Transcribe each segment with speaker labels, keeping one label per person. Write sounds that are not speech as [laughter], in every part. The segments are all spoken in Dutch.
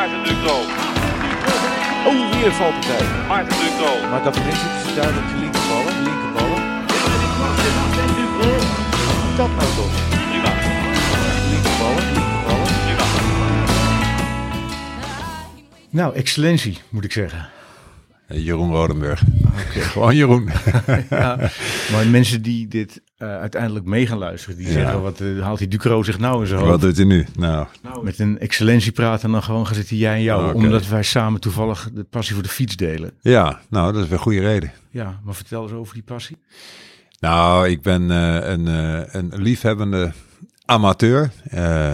Speaker 1: Maarten Ducro.
Speaker 2: Oh, weer valpartij.
Speaker 1: Maarten Ducro.
Speaker 2: Maar dat is duidelijk de linkerballen. Linkerballen. Dat nou toch.
Speaker 1: Prima.
Speaker 2: Linkerballen, linkerballen.
Speaker 1: Prima.
Speaker 3: Nou, excellentie, moet ik zeggen.
Speaker 4: Jeroen Rodenburg. [laughs] Gewoon Jeroen. [laughs]
Speaker 3: Ja, maar mensen die dit eh, uiteindelijk mee gaan luisteren, die
Speaker 4: Ja.
Speaker 3: zeggen, wat eh, haalt die Ducro zich nou in zijn
Speaker 4: Wat doet hij nu? Nou,
Speaker 3: Met een excellentie praten en dan gewoon gaan zitten jij en jou.
Speaker 4: Oké.
Speaker 3: Omdat wij samen toevallig de passie voor de fiets delen.
Speaker 4: ja, nou, dat is weer een goede reden.
Speaker 3: Ja, maar vertel eens over die passie.
Speaker 4: Nou, ik ben eh, een, een liefhebbende amateur.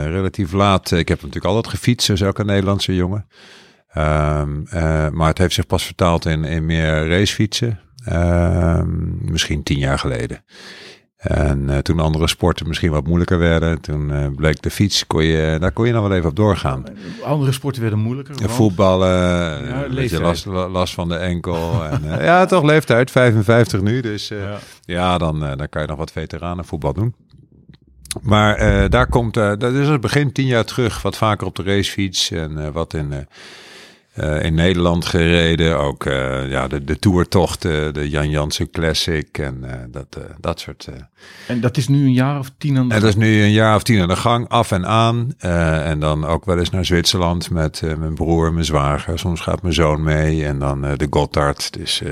Speaker 4: Relatief laat. Ik heb natuurlijk altijd gefietst, zoals elke Nederlandse jongen. Ehm, eh, maar het heeft zich pas vertaald in, in meer racefietsen. Ehm, misschien tien jaar geleden. En eh, toen andere sporten misschien wat moeilijker werden, toen eh, bleek de fiets, kon je, daar kon je nog wel even op doorgaan.
Speaker 3: Andere sporten werden moeilijker. Want-
Speaker 4: Voetballen, eh, een beetje last, last van de enkel. En, ja, toch leeftijd, 55 nu. Dus
Speaker 3: Ja.
Speaker 4: ja, dan, dan kan je nog wat veteranenvoetbal doen. Maar daar komt, dat is het begin tien jaar terug, wat vaker op de racefiets en wat in, eh, in Nederland gereden. Ook eh, ja, de, de toertochten, de Jan Jansen Classic en eh, dat, dat soort.
Speaker 3: En dat is nu een jaar of tien aan de
Speaker 4: En dat is nu een jaar of tien aan de gang, af en aan. En dan ook wel eens naar Zwitserland met mijn broer, mijn zwager. Soms gaat mijn zoon mee. En dan de Gotthard, dus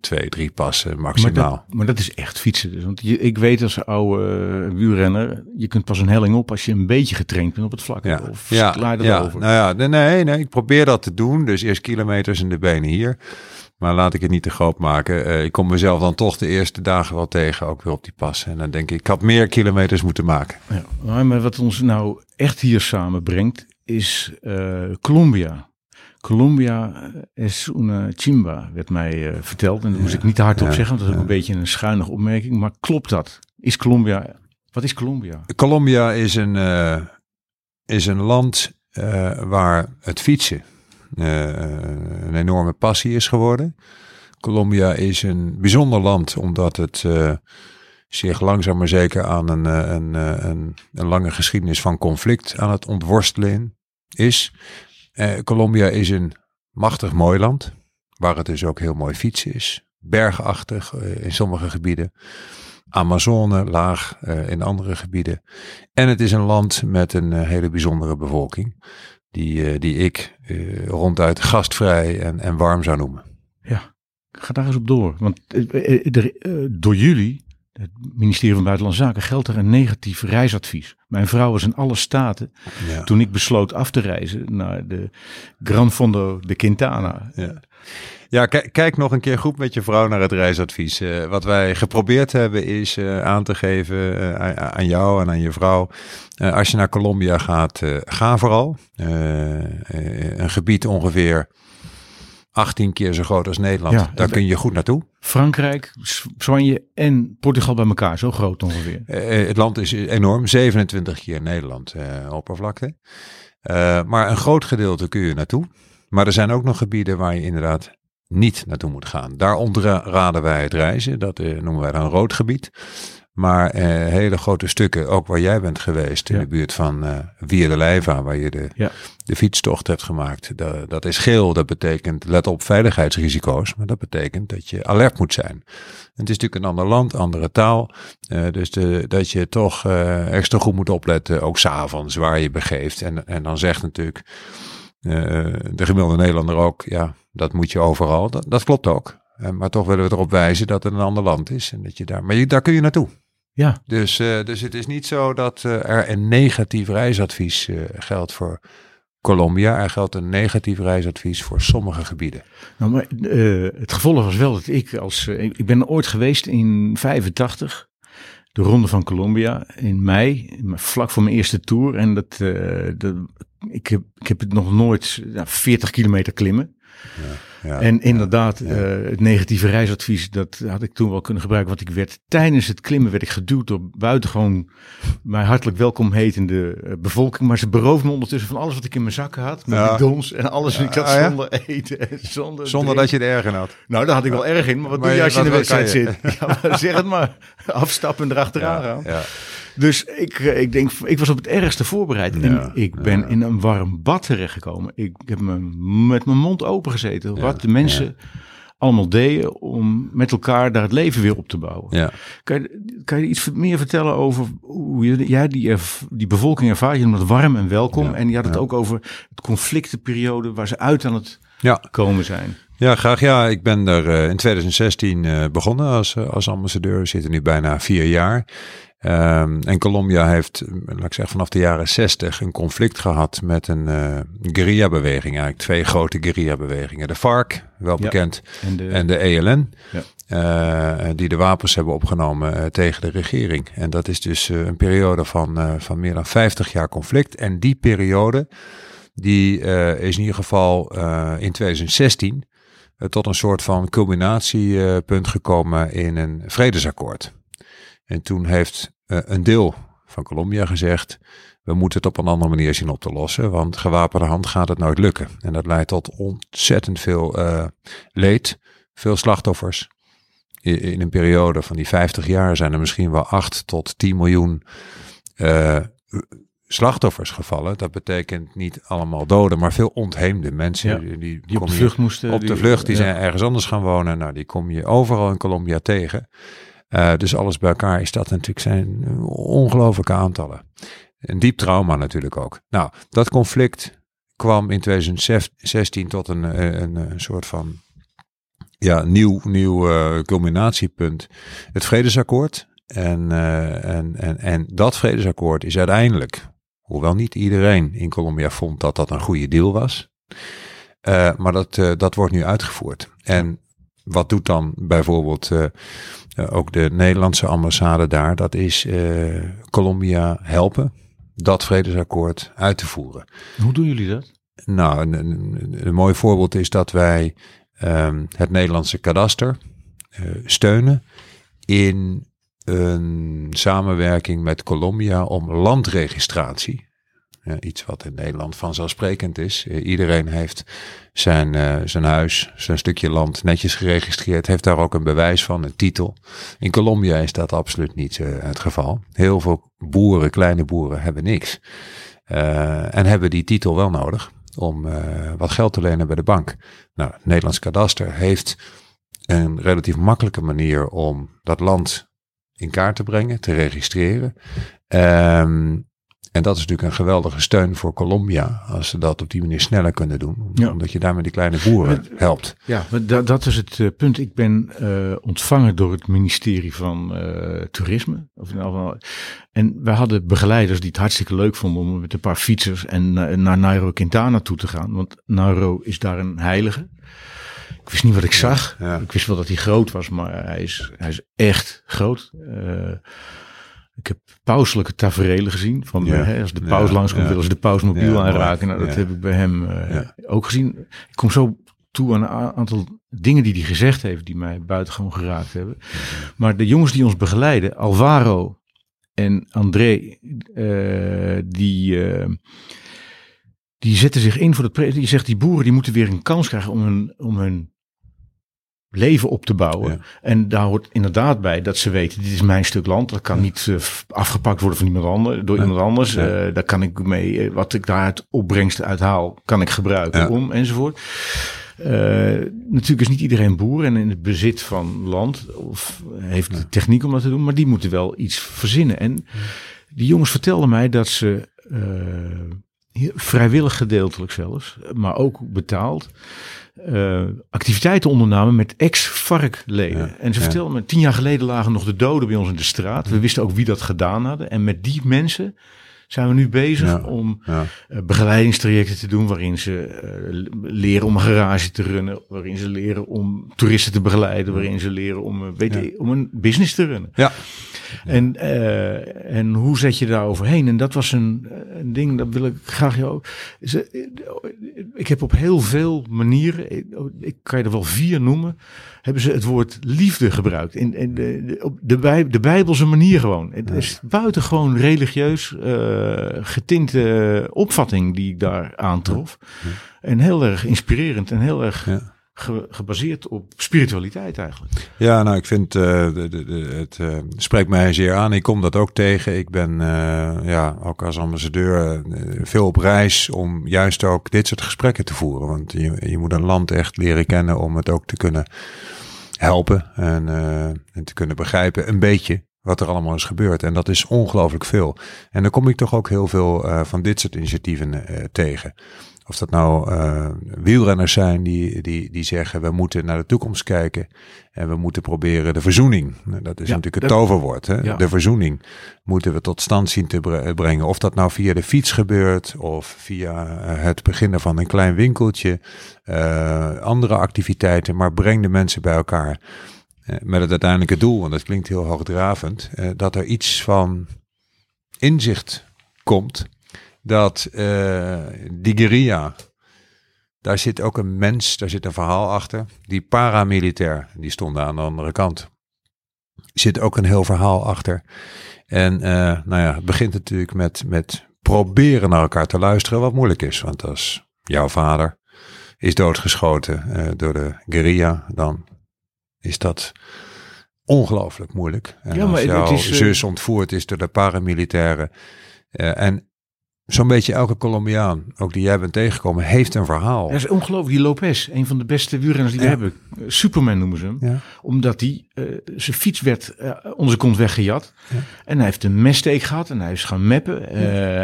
Speaker 4: twee, drie passen
Speaker 3: maar
Speaker 4: maximaal.
Speaker 3: dat, maar dat is echt fietsen. Dus. Want je, ik weet als oude wielrenner, je kunt pas een helling op als je een beetje getraind bent op het vlak.
Speaker 4: Ja,
Speaker 3: Of
Speaker 4: ja, ja.
Speaker 3: over.
Speaker 4: Nou ja, nee, nee, nee, ik probeer dat te doen. Dus eerst kilometers in de benen hier. Maar laat ik het niet te groot maken. Eh, ik kom mezelf dan toch de eerste dagen wel tegen, ook weer op die passen. En dan denk ik, ik had meer kilometers moeten maken.
Speaker 3: Ja, maar- wat ons nou echt hier samenbrengt is eh, Colombia. Colombia is una chimba, werd mij eh, verteld. En dat moest ik niet te hard op
Speaker 4: ja,
Speaker 3: zeggen, want dat is ook een beetje een schuinige opmerking. Maar klopt dat? Is Colombia, wat is Colombia?
Speaker 4: Colombia is een, eh, is een land eh, waar het fietsen eh, een enorme passie is geworden. Colombia is een bijzonder land omdat het eh, zich langzaam maar zeker aan een, eh, een, eh, een, een lange geschiedenis van conflict aan het ontworstelen is. Eh, Colombia is een machtig mooi land, waar het dus ook heel mooi fietsen is. Bergachtig eh, in sommige gebieden. Amazone laag eh, in andere gebieden. En het is een land met een eh, hele bijzondere bevolking. Die, eh, die ik eh, ronduit gastvrij en, en warm zou noemen.
Speaker 3: Ja, ga daar eens op door. Want eh, er, door jullie, het ministerie van Buitenlandse Zaken, geldt er een negatief reisadvies. Mijn vrouw was in alle staten
Speaker 4: Ja.
Speaker 3: toen ik besloot af te reizen naar de Gran Fondo de Quintana.
Speaker 4: Ja. Ja, kijk, nog een keer goed met je vrouw naar het reisadvies. Eh, wat wij geprobeerd hebben is eh, aan te geven eh, aan- jou en aan je vrouw. als je naar Colombia gaat, ga vooral. Een gebied ongeveer 18 keer zo groot als Nederland.
Speaker 3: Ja,
Speaker 4: Daar kun je goed naartoe.
Speaker 3: Frankrijk, Spanje en Portugal bij elkaar, zo groot ongeveer.
Speaker 4: Het land is enorm, 27 keer Nederland oppervlakte. Maar een groot gedeelte kun je naartoe. Maar er zijn ook nog gebieden waar je inderdaad niet naartoe moet gaan. Daar raden wij het reizen. Dat eh, noemen wij dan rood gebied. Maar eh, hele grote stukken, ook waar jij bent geweest, in
Speaker 3: Ja.
Speaker 4: de buurt van Via de Leiva, waar je de,
Speaker 3: Ja.
Speaker 4: de fietstocht hebt gemaakt. Da- dat is geel, dat betekent let op veiligheidsrisico's, maar dat betekent dat je alert moet zijn. En het is natuurlijk een ander land, andere taal, dus de, dat je toch extra goed moet opletten, ook s'avonds waar je begeeft. En, en dan zegt natuurlijk de gemiddelde Nederlander ook, ja, dat moet je overal. Dat, dat klopt ook. Eh, maar toch willen we erop wijzen dat het een ander land is. En dat je daar, maar je, daar kun je naartoe.
Speaker 3: Ja,
Speaker 4: Dus, eh, dus het is niet zo dat eh, er een negatief reisadvies geldt voor Colombia. Er geldt een negatief reisadvies voor sommige gebieden.
Speaker 3: nou, maar het gevolg was wel dat ik als... ik ben ooit geweest in 85, de Ronde van Colombia, in mei, vlak voor mijn eerste tour. En dat, eh, dat, ik, heb, ik heb het nog nooit ja, 40 kilometer klimmen.
Speaker 4: Ja,
Speaker 3: En inderdaad, eh, het negatieve reisadvies, dat had ik toen wel kunnen gebruiken. Want ik werd tijdens het klimmen werd ik geduwd door buitengewoon mij hartelijk welkom hetende eh, bevolking. Maar ze beroofden me ondertussen van alles wat ik in mijn zakken had. Met
Speaker 4: Ja.
Speaker 3: bidons en alles. En ik zat
Speaker 4: Ah, ja?
Speaker 3: zonder eten en zonder
Speaker 4: Zonder dat je er erg in had.
Speaker 3: Nou, daar had ik wel erg in. Maar wat
Speaker 4: Maar
Speaker 3: doe je als je in de
Speaker 4: wat- wat
Speaker 3: wedstrijd zit? [laughs] Zeg het maar. Afstappen en erachteraan
Speaker 4: Ja,
Speaker 3: gaan. Dus ik, eh, ik denk, ik was op het ergste voorbereid.
Speaker 4: Ja,
Speaker 3: en ik ben
Speaker 4: ja.
Speaker 3: in een warm bad terechtgekomen. Ik heb me met mijn mond open gezeten.
Speaker 4: Ja,
Speaker 3: Wat de mensen allemaal deden om met elkaar daar het leven weer op te bouwen.
Speaker 4: Ja.
Speaker 3: Kan, je, kan je iets meer vertellen over hoe je, jij die, die bevolking ervaart? Je noemt het warm en welkom. En je had het ook over het conflictenperiode waar ze uit aan het komen zijn.
Speaker 4: Ja, graag. Ja, ik ben er eh, in 2016 eh, begonnen als, als ambassadeur. We zitten nu bijna vier jaar. Ehm, en Colombia heeft, laat ik zeggen, vanaf de jaren 60 een conflict gehad met een eh guerrilla-beweging. Eigenlijk twee grote guerrilla-bewegingen. De FARC, wel
Speaker 3: Ja.
Speaker 4: bekend,
Speaker 3: En de,
Speaker 4: en de ELN.
Speaker 3: Ja.
Speaker 4: eh, die de wapens hebben opgenomen eh, tegen de regering. En dat is dus een periode van, van meer dan 50 jaar conflict. En die periode, die is in ieder geval in 2016 eh, tot een soort van culminatiepunt gekomen in een vredesakkoord. En toen heeft eh, een deel van Colombia gezegd, we moeten het op een andere manier zien op te lossen, want gewapende hand gaat het nooit lukken. En dat leidt tot ontzettend veel eh, leed, veel slachtoffers. In een periode van die 50 jaar zijn er misschien wel 8 tot 10 miljoen eh, slachtoffers gevallen. Dat betekent niet allemaal doden, maar veel ontheemde mensen.
Speaker 3: Ja,
Speaker 4: die,
Speaker 3: op de vlucht moesten.
Speaker 4: op de vlucht, die zijn ergens anders gaan wonen. Nou, die kom je overal in Colombia tegen. Eh, dus alles bij elkaar is dat natuurlijk zijn ongelooflijke aantallen. Een diep trauma natuurlijk ook. Nou, dat conflict kwam in 2016 tot een, eh, een, een soort van ja, nieuw, nieuw eh, culminatiepunt. Het vredesakkoord. En, eh, en, en, en dat vredesakkoord is uiteindelijk, hoewel niet iedereen in Colombia vond dat dat een goede deal was, eh, maar dat, eh, dat wordt nu uitgevoerd. En wat doet dan bijvoorbeeld eh, eh, ook de Nederlandse ambassade daar? Dat is eh, Colombia helpen dat vredesakkoord uit te voeren.
Speaker 3: Hoe doen jullie dat?
Speaker 4: Nou, een, een, een mooi voorbeeld is dat wij ehm, het Nederlandse kadaster steunen in een samenwerking met Colombia om landregistratie. Ja, iets wat in Nederland vanzelfsprekend is. Eh, iedereen heeft zijn, eh, zijn huis, zijn stukje land netjes geregistreerd. Heeft daar ook een bewijs van, een titel. In Colombia is dat absoluut niet eh, het geval. Heel veel boeren, kleine boeren, hebben niks. Eh, en hebben die titel wel nodig om eh, wat geld te lenen bij de bank. Nou, Nederlands kadaster heeft een relatief makkelijke manier om dat land in kaart te brengen, te registreren. Ehm, en dat is natuurlijk een geweldige steun voor Colombia, als ze dat op die manier sneller kunnen doen.
Speaker 3: Ja.
Speaker 4: Omdat je daarmee die kleine boeren helpt.
Speaker 3: Ja, maar da- dat is het eh, punt. Ik ben eh, ontvangen door het ministerie van eh, Toerisme. Of, en wij hadden begeleiders die het hartstikke leuk vonden om met een paar fietsers en na- naar Nairo Quintana toe te gaan. Want Nairo is daar een heilige. Ik wist niet wat ik zag.
Speaker 4: ja.
Speaker 3: Ik wist wel dat hij groot was, maar hij is, hij is echt groot. Ik heb pauselijke taferelen gezien. Van,
Speaker 4: Ja.
Speaker 3: hè, als de
Speaker 4: Ja,
Speaker 3: paus langskomt,
Speaker 4: ja.
Speaker 3: willen ze de paus mobiel aanraken. Nou, dat heb ik bij hem eh, ook gezien. Ik kom zo toe aan een aantal dingen die hij gezegd heeft, die mij buitengewoon geraakt hebben. Maar de jongens die ons begeleiden, Alvaro en André, eh, die, eh, die zetten zich in voor het. Die zegt die boeren die moeten weer een kans krijgen om hun, om hun leven op te bouwen.
Speaker 4: Ja.
Speaker 3: En daar hoort inderdaad bij dat ze weten, dit is mijn stuk land. Dat kan niet eh, afgepakt worden van iemand anders, door iemand anders. Eh, daar kan ik mee, eh, wat ik daaruit opbrengst uithaal, kan ik gebruiken om enzovoort. Natuurlijk is niet iedereen boer en in het bezit van land of heeft de techniek om dat te doen, maar die moeten wel iets verzinnen. En die jongens vertelden mij dat ze vrijwillig gedeeltelijk zelfs, maar ook betaald, eh, activiteiten ondernamen met ex-varkleden.
Speaker 4: Ja,
Speaker 3: en ze vertelden me, tien jaar geleden lagen nog de doden bij ons in de straat. We wisten ook wie dat gedaan hadden. En met die mensen zijn we nu bezig
Speaker 4: Ja.
Speaker 3: om
Speaker 4: Ja.
Speaker 3: eh, begeleidingstrajecten te doen waarin ze eh, leren om een garage te runnen, waarin ze leren om toeristen te begeleiden, waarin ze leren om, eh, weet
Speaker 4: Ja.
Speaker 3: je, om een business te runnen.
Speaker 4: Ja.
Speaker 3: En, eh, en hoe zet je daar overheen? En dat was een, een ding, dat wil ik graag jou. Ze- Ik heb op heel veel manieren, ik- ik kan je er wel vier noemen, hebben ze het woord liefde gebruikt. In, in de, op de, bij, de Bijbelse manier gewoon. Het is buitengewoon religieus eh, getinte opvatting die ik daar aantrof. En heel erg inspirerend en heel erg
Speaker 4: Ja.
Speaker 3: Ge- gebaseerd op spiritualiteit eigenlijk.
Speaker 4: Ja, nou, ik vind eh, de, de, het eh, spreekt mij zeer aan. Ik kom dat ook tegen. Ik ben eh, ja, ook als ambassadeur veel op reis om juist ook dit soort gesprekken te voeren. Want je, je moet een land echt leren kennen om het ook te kunnen helpen en, en te kunnen begrijpen een beetje wat er allemaal is gebeurd. En dat is ongelooflijk veel. En dan kom ik toch ook heel veel van dit soort initiatieven tegen. Of dat nou eh, wielrenners zijn die, die, die zeggen we moeten naar de toekomst kijken en we moeten proberen de verzoening. Nou, Dat is
Speaker 3: Ja,
Speaker 4: natuurlijk het toverwoord. Hè?
Speaker 3: Ja.
Speaker 4: De verzoening moeten we tot stand zien te bre- brengen. Of dat nou via de fiets gebeurt of via eh, het beginnen van een klein winkeltje, eh, andere activiteiten. Maar breng de mensen bij elkaar met het uiteindelijke doel, en dat klinkt heel hoogdravend, dat er iets van inzicht komt dat eh, die guerrilla, daar zit ook een mens, daar zit een verhaal achter. Die paramilitair, die stonden aan de andere kant, zit ook een heel verhaal achter. En eh, nou ja, het begint natuurlijk met, met proberen naar elkaar te luisteren, wat moeilijk is. Want als jouw vader is doodgeschoten eh, door de guerrilla, dan is dat ongelooflijk moeilijk. En
Speaker 3: Ja, maar
Speaker 4: als jouw
Speaker 3: is,
Speaker 4: zus ontvoerd is door de paramilitairen. en zo'n beetje elke Colombiaan, ook die jij bent tegengekomen, heeft een verhaal.
Speaker 3: Dat is ongelooflijk. Die Lopez, een van de beste wielrenners die we
Speaker 4: Ja.
Speaker 3: hebben. Eh, Superman noemen ze hem.
Speaker 4: Ja.
Speaker 3: Omdat hij, eh, zijn fiets werd eh onze kont weggejat.
Speaker 4: Ja.
Speaker 3: En hij heeft een messteek gehad en hij is gaan meppen. Eh,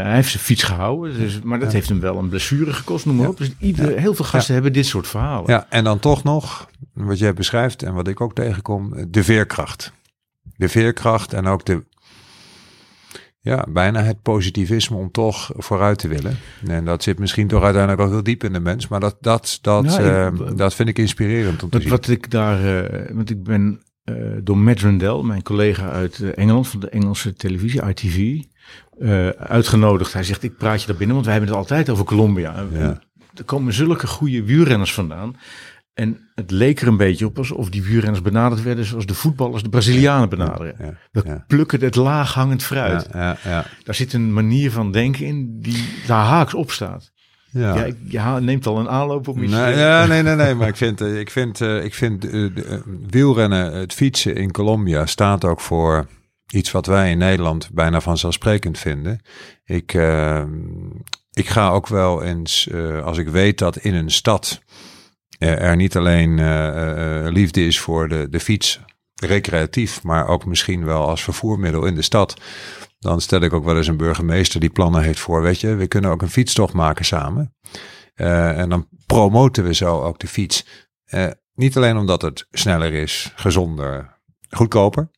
Speaker 3: hij heeft zijn fiets gehouden. Dus, maar dat heeft hem wel een blessure gekost, noem maar op. Dus ieder, heel veel gasten hebben dit soort verhalen.
Speaker 4: Ja, en dan toch nog, wat jij beschrijft en wat ik ook tegenkom, de veerkracht. De veerkracht en ook de, ja, bijna het positivisme om toch vooruit te willen. En dat zit misschien toch uiteindelijk ook heel diep in de mens, maar dat, dat, dat,
Speaker 3: Nou, ik-
Speaker 4: eh, dat vind ik inspirerend om te
Speaker 3: Wat,
Speaker 4: zien.
Speaker 3: wat ik daar, eh, want ik ben eh, door Matt Randell, mijn collega uit eh, Engeland, van de Engelse televisie, ITV, uitgenodigd. Hij zegt, ik praat je daar binnen, want wij hebben het altijd over Colombia.
Speaker 4: Ja.
Speaker 3: Er komen zulke goede wielrenners vandaan. En het leek er een beetje op alsof die wielrenners benaderd werden zoals de voetballers de Brazilianen benaderen.
Speaker 4: Ja,
Speaker 3: We plukken het laaghangend fruit.
Speaker 4: Ja, ja, ja.
Speaker 3: Daar zit een manier van denken in die daar haaks op staat.
Speaker 4: Ja.
Speaker 3: Ja, neemt al een aanloop op iets.
Speaker 4: Nee, ja, nee, nee, nee, maar ik vind, eh, ik vind, eh, ik vind eh, wielrennen, het fietsen in Colombia staat ook voor iets wat wij in Nederland bijna vanzelfsprekend vinden. Ik, eh, ik ga ook wel eens, als ik weet dat in een stad er niet alleen eh, eh, liefde is voor de, de fiets, recreatief, maar ook misschien wel als vervoermiddel in de stad. Dan stel ik ook wel eens een burgemeester die plannen heeft voor, weet je, we kunnen ook een fietstocht maken samen. Eh, en dan promoten we zo ook de fiets. Eh, niet alleen omdat het sneller is, gezonder, goedkoper.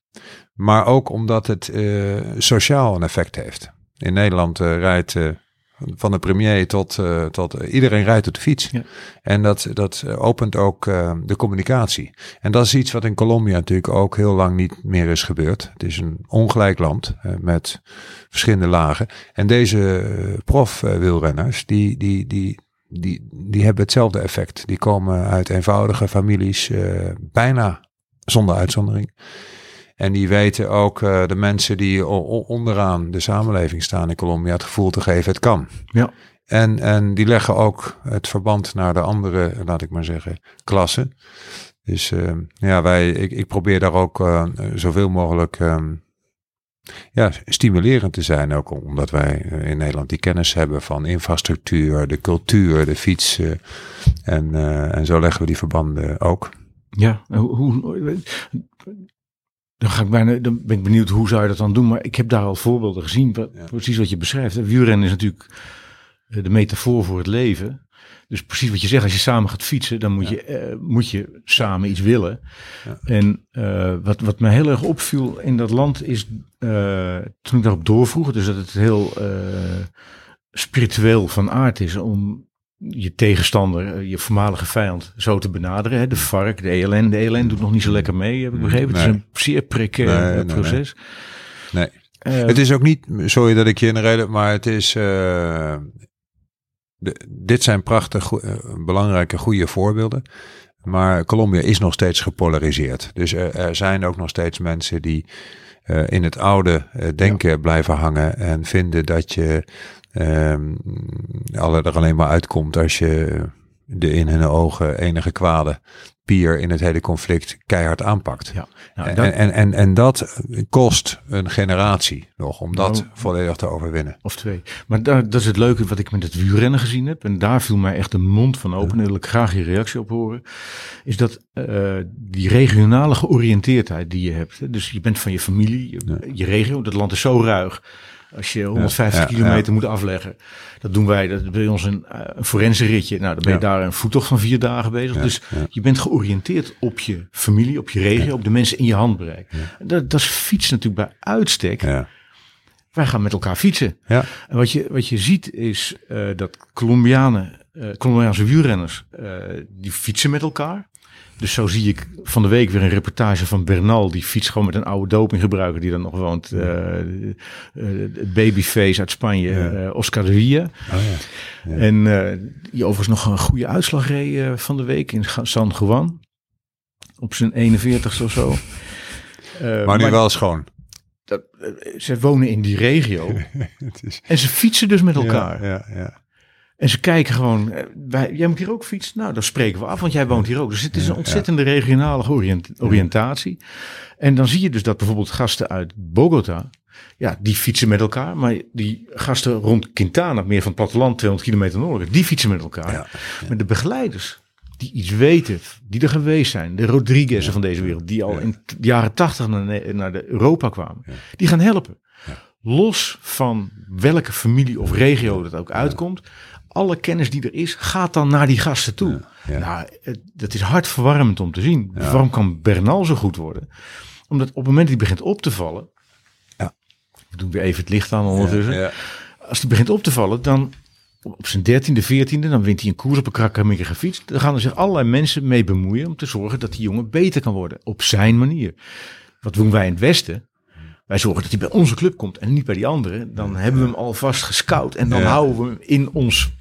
Speaker 4: Maar ook omdat het eh, sociaal een effect heeft. In Nederland eh, rijdt eh, van de premier tot, eh, tot eh, iedereen rijdt op de fiets.
Speaker 3: Ja.
Speaker 4: En dat, dat opent ook eh, de communicatie. En dat is iets wat in Colombia natuurlijk ook heel lang niet meer is gebeurd. Het is een ongelijk land eh, met verschillende lagen. En deze eh, prof-wielrenners, die, die, die, die, die hebben hetzelfde effect. Die komen uit eenvoudige families, eh, bijna zonder uitzondering. En die weten ook eh, de mensen die onderaan de samenleving staan in Colombia het gevoel te geven, het kan.
Speaker 3: Ja.
Speaker 4: En, en die leggen ook het verband naar de andere, laat ik maar zeggen, klassen. Dus eh, ja, wij, ik, ik probeer daar ook eh, zoveel mogelijk ehm, ja, stimulerend te zijn. Ook omdat wij eh, in Nederland die kennis hebben van infrastructuur, de cultuur, de fiets. eh, en, en zo leggen we die verbanden ook.
Speaker 3: Ja, hoe- dan, ga ik bijna, dan ben ik benieuwd hoe zou je dat dan doen. Maar ik heb daar al voorbeelden gezien, wat,
Speaker 4: Ja.
Speaker 3: precies wat je beschrijft. Wielrennen is natuurlijk eh, de metafoor voor het leven. Dus precies wat je zegt, als je samen gaat fietsen, dan moet,
Speaker 4: Ja.
Speaker 3: je, eh, moet je samen iets willen.
Speaker 4: Ja.
Speaker 3: En eh, wat, wat me heel erg opviel in dat land is, toen ik daarop doorvroeg, dus dat het heel spiritueel van aard is om je tegenstander, eh, je voormalige vijand, zo te benaderen. Hè? De vark, de ELN. De ELN doet nog niet zo lekker mee, heb ik begrepen. Het is een zeer precair
Speaker 4: Nee,
Speaker 3: eh,
Speaker 4: nee,
Speaker 3: proces.
Speaker 4: Nee.
Speaker 3: Eh,
Speaker 4: Het is ook niet, sorry dat ik je in de reden, maar het is. de, dit zijn prachtig, belangrijke, goede voorbeelden. Maar Colombia is nog steeds gepolariseerd. Dus er, er zijn ook nog steeds mensen die eh, in het oude eh, denken blijven hangen en vinden dat je alle er alleen maar uitkomt als je de in hun ogen enige kwade pier in het hele conflict keihard aanpakt.
Speaker 3: Ja, nou,
Speaker 4: En,
Speaker 3: dat-
Speaker 4: en, en, en dat kost een generatie nog om dat
Speaker 3: Nou,
Speaker 4: volledig te overwinnen.
Speaker 3: Of twee. Maar daar, dat is het leuke wat ik met het wielrennen gezien heb. En daar viel mij echt de mond van open. En wil ik graag je reactie op horen. Is dat eh, die regionale georiënteerdheid die je hebt. Dus je bent van je familie, je, je regio. Dat land is zo ruig. Als je 150
Speaker 4: ja,
Speaker 3: kilometer moet afleggen. Dat doen wij. Dat is bij ons een, eh, een forense ritje. Nou, dan ben je
Speaker 4: Ja.
Speaker 3: daar een voettocht van vier dagen bezig. Dus je bent georiënteerd op je familie, op je regio, op de mensen in je handbereik. Dat, dat is fietsen natuurlijk bij uitstek. Wij gaan met elkaar fietsen.
Speaker 4: Ja.
Speaker 3: En wat je, wat je ziet is eh, dat Colombianen, eh Colombiaanse wielrenners, die fietsen met elkaar. Dus zo zie ik van de week weer een reportage van Bernal. Die fietst gewoon met een oude dopinggebruiker die dan nog woont. eh, eh, het babyface uit Spanje, eh, Oscar de Villa.
Speaker 4: Oh ja.
Speaker 3: En die overigens nog een goede uitslag reed van de week in San Juan. Op zijn 41ste of zo. [laughs]
Speaker 4: Maar nu wel schoon.
Speaker 3: dat, ze wonen in die regio. [laughs]
Speaker 4: Het is,
Speaker 3: En ze fietsen dus met elkaar.
Speaker 4: Ja, ja, ja.
Speaker 3: En ze kijken gewoon, eh, wij, jij moet hier ook fietsen? Nou, dan spreken we af, want jij woont hier ook. Dus het is een ontzettende regionale georiënt- oriëntatie. En dan zie je dus dat bijvoorbeeld gasten uit Bogota, ja, die fietsen met elkaar. Maar die gasten rond Quintana, meer van het platteland, 200 kilometer noorden, die fietsen met elkaar.
Speaker 4: Ja,
Speaker 3: Maar de begeleiders, die iets weten, die er geweest zijn, de Rodriguez'en van deze wereld, die al in de jaren 80 naar, Ne- naar de Europa kwamen, die gaan helpen. Los van welke familie of regio dat ook uitkomt, alle kennis die er is, gaat dan naar die gasten toe.
Speaker 4: ja.
Speaker 3: Nou, het- dat is hartverwarmend om te zien. Waarom kan Bernal zo goed worden? Omdat op het moment dat hij begint op te vallen,
Speaker 4: Ja.
Speaker 3: we doen weer even het licht aan ondertussen.
Speaker 4: Ja,
Speaker 3: Als hij begint op te vallen, dan op zijn dertiende, veertiende, dan wint hij een koers op een krakkemikkige fiets. Dan gaan er zich allerlei mensen mee bemoeien om te zorgen dat die jongen beter kan worden. Op zijn manier. Wat doen wij in het Westen? Wij zorgen dat hij bij onze club komt en niet bij die andere. Dan hebben we hem alvast gescout en dan
Speaker 4: Ja.
Speaker 3: houden we hem in ons.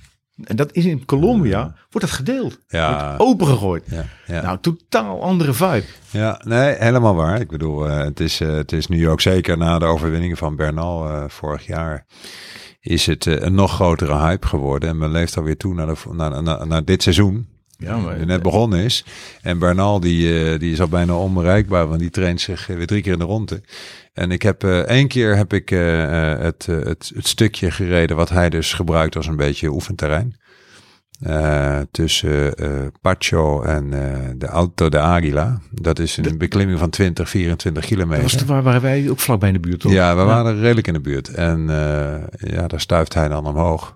Speaker 3: En dat is in Colombia, wordt dat gedeeld.
Speaker 4: Ja.
Speaker 3: Wordt opengegooid.
Speaker 4: ja, ja.
Speaker 3: Nou, totaal andere vibe.
Speaker 4: Ja, nee, helemaal waar. Ik bedoel, eh, het, is, eh, het is nu ook zeker na de overwinning van Bernal eh, vorig jaar. Is het een nog grotere hype geworden. En men leeft alweer toe naar, de, naar, naar, naar dit seizoen.
Speaker 3: Ja, maar
Speaker 4: Die net begonnen is. En Bernal die, eh, die is al bijna onbereikbaar. Want die traint zich eh, weer drie keer in de ronde. En ik heb eh, één keer heb ik het, het, het stukje gereden. Wat hij dus gebruikt als een beetje oefenterrein. Tussen Pacho en de Auto de Águila. Dat is een beklimming van 20, 24
Speaker 3: dat
Speaker 4: kilometer.
Speaker 3: was de, waar waren wij ook vlakbij in de buurt, toch?
Speaker 4: Ja, we waren redelijk in de buurt. En ja, daar stuift hij dan omhoog.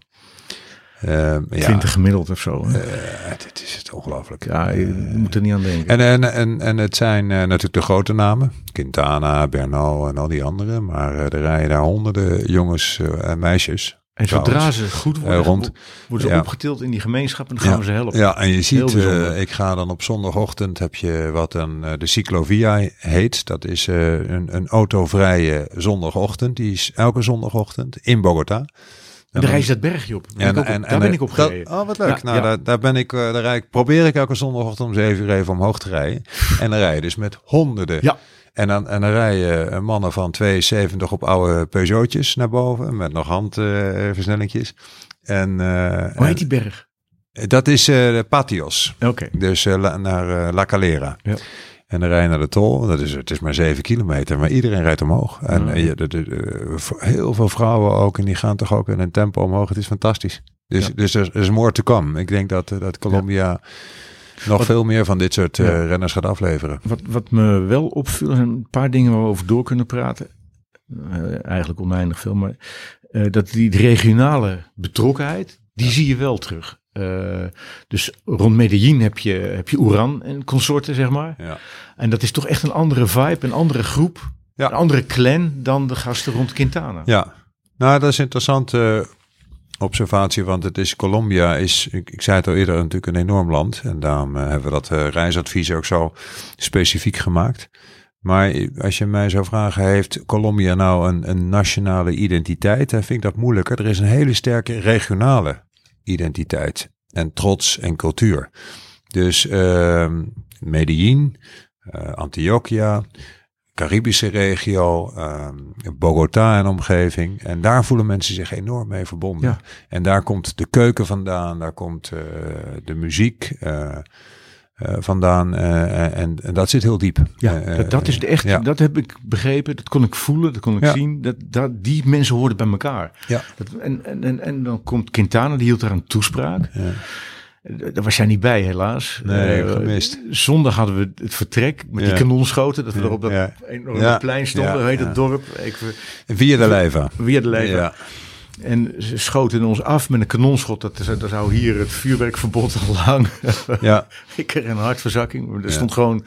Speaker 4: Ehm, ja,
Speaker 3: 20 gemiddeld of zo. hè?
Speaker 4: eh, dit is het ongelooflijk.
Speaker 3: ja, je moet er niet aan denken.
Speaker 4: En, en, en, en het zijn eh, natuurlijk de grote namen. Quintana, Bernal en al die anderen. Maar eh, er rijden daar honderden jongens eh, en meisjes.
Speaker 3: En zodra
Speaker 4: trouwens.
Speaker 3: ze goed worden,
Speaker 4: Eh, rond-
Speaker 3: worden ze
Speaker 4: ja.
Speaker 3: opgetild in die gemeenschap en dan gaan we ze helpen.
Speaker 4: Ja, en je ziet, eh, ik ga dan op zondagochtend heb je wat dan eh, de cyclovia heet. Dat is eh, een, een autovrije zondagochtend. Die is elke zondagochtend in Bogota.
Speaker 3: En dan reis je dat bergje op. Ben ik op, daar ben ik op
Speaker 4: dat-
Speaker 3: gereden.
Speaker 4: oh, wat leuk.
Speaker 3: Ja,
Speaker 4: nou,
Speaker 3: ja.
Speaker 4: Daar, daar ben ik, eh, daar rijd ik, probeer ik elke zondagochtend om zeven uur even omhoog te rijden. En dan rij je dus met honderden.
Speaker 3: Ja.
Speaker 4: En dan, en dan rijden eh, mannen van 72 op oude Peugeotjes naar boven. Met nog handversnellingjes. en, eh,
Speaker 3: Hoe heet die berg?
Speaker 4: en dat is eh, de Patios.
Speaker 3: Oké.
Speaker 4: Dus eh, naar eh, La Calera.
Speaker 3: Ja.
Speaker 4: En dan rij je naar de tol. Dat is, het is maar zeven kilometer, maar iedereen rijdt omhoog. En
Speaker 3: Ja.
Speaker 4: eh, je- de, de, de- voor heel veel vrouwen ook. En die gaan toch ook in een tempo omhoog. Het is fantastisch. Dus,
Speaker 3: Ja.
Speaker 4: dus er is more to come. Ik denk dat, eh, dat Colombia nog
Speaker 3: Wat-
Speaker 4: veel meer van dit soort eh, renners gaat afleveren.
Speaker 3: Wat, wat me wel opviel, zijn een paar dingen waar we over door kunnen praten. Eigenlijk oneindig veel, maar dat die regionale betrokkenheid, die zie je wel terug. Eh, dus rond Medellin heb je, heb je Oeran en consorten, zeg maar.
Speaker 4: Ja.
Speaker 3: En dat is toch echt een andere vibe, een andere groep,
Speaker 4: Ja.
Speaker 3: een andere clan dan de gasten rond Quintana.
Speaker 4: Ja, nou dat is een interessante observatie, want het is Colombia is, ik, ik zei het al eerder, natuurlijk een enorm land. En daarom eh, hebben we dat eh, reisadvies ook zo specifiek gemaakt. Maar als je mij zou vragen, heeft Colombia nou een, een nationale identiteit? Dan vind ik dat moeilijker. Er is een hele sterke regionale identiteit en trots en cultuur. Dus ehm Medellin, eh, Antioquia, Caribische regio, ehm, Bogota en omgeving. En daar voelen mensen zich enorm mee verbonden.
Speaker 3: Ja.
Speaker 4: En daar komt de keuken vandaan, daar komt eh, de muziek eh, vandaan. eh, en, en dat zit heel diep.
Speaker 3: Ja,
Speaker 4: Eh,
Speaker 3: dat, dat is de echte,
Speaker 4: ja.
Speaker 3: dat heb ik begrepen, dat kon ik voelen, dat kon ik
Speaker 4: Ja.
Speaker 3: zien. Dat, dat, die mensen hoorden bij elkaar.
Speaker 4: Ja.
Speaker 3: Dat, en, en, en, en dan komt Quintana, die hield daar een toespraak.
Speaker 4: Ja.
Speaker 3: Eh, Daar was jij niet bij, helaas.
Speaker 4: Nee,
Speaker 3: Eh,
Speaker 4: gemist.
Speaker 3: Zondag hadden we het vertrek met die kanonschoten. Dat we
Speaker 4: Ja,
Speaker 3: er op dat
Speaker 4: ja.
Speaker 3: enorme plein stonden. Hoe heet het dorp? Ik,
Speaker 4: Via de Leiva.
Speaker 3: via de. En ze schoten ons af met een kanonschot. Dat, dat zou hier het vuurwerkverbod al lang. [laughs]
Speaker 4: Ja.
Speaker 3: ik kreeg een hartverzakking. Er
Speaker 4: Ja.
Speaker 3: stond gewoon...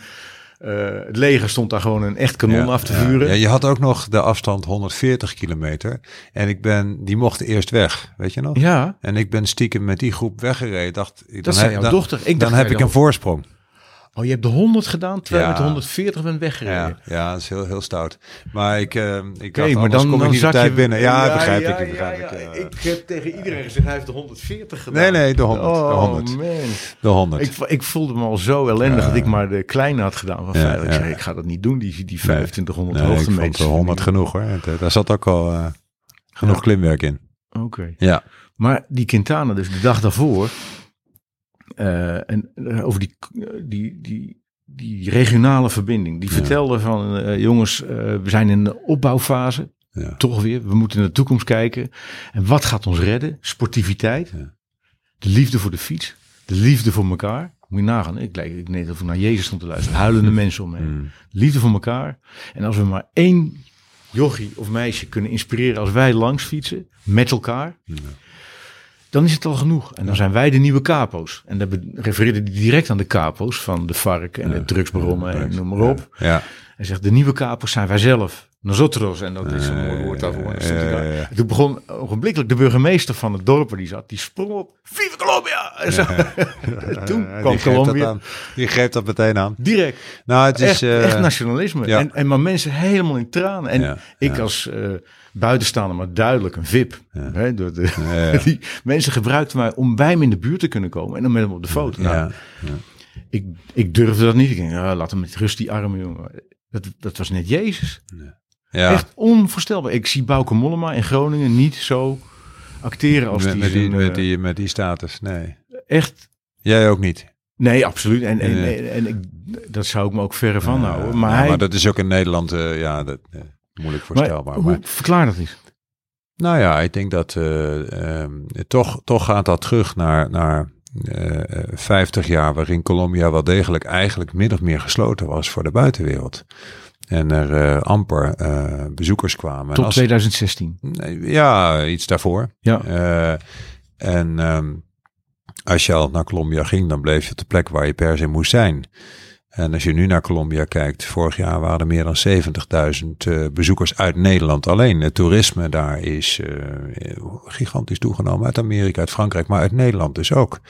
Speaker 3: eh, het leger stond daar gewoon een echt kanon
Speaker 4: Ja,
Speaker 3: af te vuren.
Speaker 4: Ja, je had ook nog de afstand 140 kilometer. En ik ben, die mocht eerst weg, weet je nog?
Speaker 3: Ja,
Speaker 4: En ik ben stiekem met die groep weggereden. Dacht,
Speaker 3: dat
Speaker 4: dan
Speaker 3: zei
Speaker 4: heb,
Speaker 3: jouw
Speaker 4: dan,
Speaker 3: dochter. Ik
Speaker 4: dan
Speaker 3: dacht,
Speaker 4: heb ik een voorsprong.
Speaker 3: Oh, je hebt de 100 gedaan terwijl
Speaker 4: Ja.
Speaker 3: met de 140 bent weggereden.
Speaker 4: Ja, ja, dat is heel, heel stout. Maar ik, eh, ik
Speaker 3: maar dan,
Speaker 4: kom ik
Speaker 3: dan
Speaker 4: niet tijd
Speaker 3: je
Speaker 4: binnen. Ja, begrijp
Speaker 3: ja,
Speaker 4: ik. begrijp ik, ja.
Speaker 3: Ik heb tegen iedereen gezegd, hij heeft de 140 gedaan.
Speaker 4: Nee, nee, de 100.
Speaker 3: Oh,
Speaker 4: de 100.
Speaker 3: man.
Speaker 4: De 100.
Speaker 3: Ik, ik voelde me al zo ellendig dat ik maar de kleine had gedaan van veilig. Ik zei, ik ga dat niet doen, die, die 2500
Speaker 4: nee, ik vond
Speaker 3: hoogtemeters.
Speaker 4: de 100 genoeg hoor. Eh, Daar zat ook al eh, genoeg klimwerk in.
Speaker 3: Oké.
Speaker 4: Ja.
Speaker 3: Maar die Quintana, dus de dag daarvoor, eh, en eh, over die, die, die, die regionale verbinding, die
Speaker 4: Ja.
Speaker 3: vertelde van eh, jongens, eh, we zijn in de opbouwfase,
Speaker 4: Ja.
Speaker 3: toch weer, we moeten naar de toekomst kijken. En wat gaat ons redden? Sportiviteit,
Speaker 4: Ja.
Speaker 3: de liefde voor de fiets, de liefde voor elkaar. Moet je nagaan, ik lijk ik net of ik naar Jezus stond te luisteren, huilende [laughs] mensen om me heen.
Speaker 4: Mm.
Speaker 3: Liefde voor elkaar. En als we maar één jochie of meisje kunnen inspireren als wij langs fietsen, met elkaar. Dan is het al genoeg. En dan zijn wij de nieuwe capo's. En dan refereerde hij direct aan de capo's van de vark en
Speaker 4: Ja,
Speaker 3: de drugsbaronnen
Speaker 4: ja,
Speaker 3: en noem maar op.
Speaker 4: Ja.
Speaker 3: Hij zegt, de nieuwe capo's zijn wij zelf. Nosotros. En dat is een mooi woord daarvoor. En.
Speaker 4: Ja, ja, ja.
Speaker 3: Toen begon ogenblikkelijk de burgemeester van het dorp waar die zat. Die sprong op. Viva Colombia! En zo. [laughs] toen
Speaker 4: Ja,
Speaker 3: kwam
Speaker 4: die
Speaker 3: Colombia.
Speaker 4: Die geeft dat meteen aan.
Speaker 3: Direct.
Speaker 4: Nou, het is...
Speaker 3: echt,
Speaker 4: eh,
Speaker 3: echt nationalisme.
Speaker 4: ja.
Speaker 3: En, en maar mensen helemaal in tranen. En
Speaker 4: Ja,
Speaker 3: ik
Speaker 4: ja.
Speaker 3: als eh, buitenstaander, maar duidelijk een VIP.
Speaker 4: Ja.
Speaker 3: Hè, door de,
Speaker 4: Ja, ja. [laughs]
Speaker 3: die mensen gebruikten mij om bij hem in de buurt te kunnen komen. En dan met hem op de foto. Nou,
Speaker 4: ja.
Speaker 3: ik, ik durfde dat niet. Ik denk, laat hem met rust, die arme jongen. Dat, dat was net Jezus.
Speaker 4: Ja.
Speaker 3: Echt onvoorstelbaar. Ik zie Bouke Mollema in Groningen niet zo acteren als
Speaker 4: met,
Speaker 3: die,
Speaker 4: met, die,
Speaker 3: zijn,
Speaker 4: met,
Speaker 3: eh,
Speaker 4: die, met die status, nee.
Speaker 3: Echt,
Speaker 4: Jij ook niet.
Speaker 3: nee, absoluut. En, en, en, en ik, dat zou ik me ook verre van houden. Maar,
Speaker 4: ja,
Speaker 3: hij,
Speaker 4: maar dat is ook in Nederland, eh, ja, dat, eh, moeilijk
Speaker 3: maar
Speaker 4: voorstelbaar.
Speaker 3: hoe,
Speaker 4: Maar,
Speaker 3: verklaar dat eens.
Speaker 4: nou ja, ik denk dat eh, ehm, toch, toch gaat dat terug naar, naar eh, eh, 50 jaar waarin Colombia wel degelijk eigenlijk min of meer gesloten was voor de buitenwereld. En er eh, amper eh, bezoekers kwamen. En
Speaker 3: Tot
Speaker 4: als-
Speaker 3: 2016.
Speaker 4: Nee, Ja, iets daarvoor.
Speaker 3: Ja.
Speaker 4: Eh, en ehm, als je al naar Colombia ging, dan bleef je op de plek waar je per se moest zijn. En als je nu naar Colombia kijkt, vorig jaar waren er meer dan 70.000 eh, bezoekers uit Nederland alleen. Het toerisme daar is eh, gigantisch toegenomen uit Amerika, uit Frankrijk, maar uit Nederland dus ook.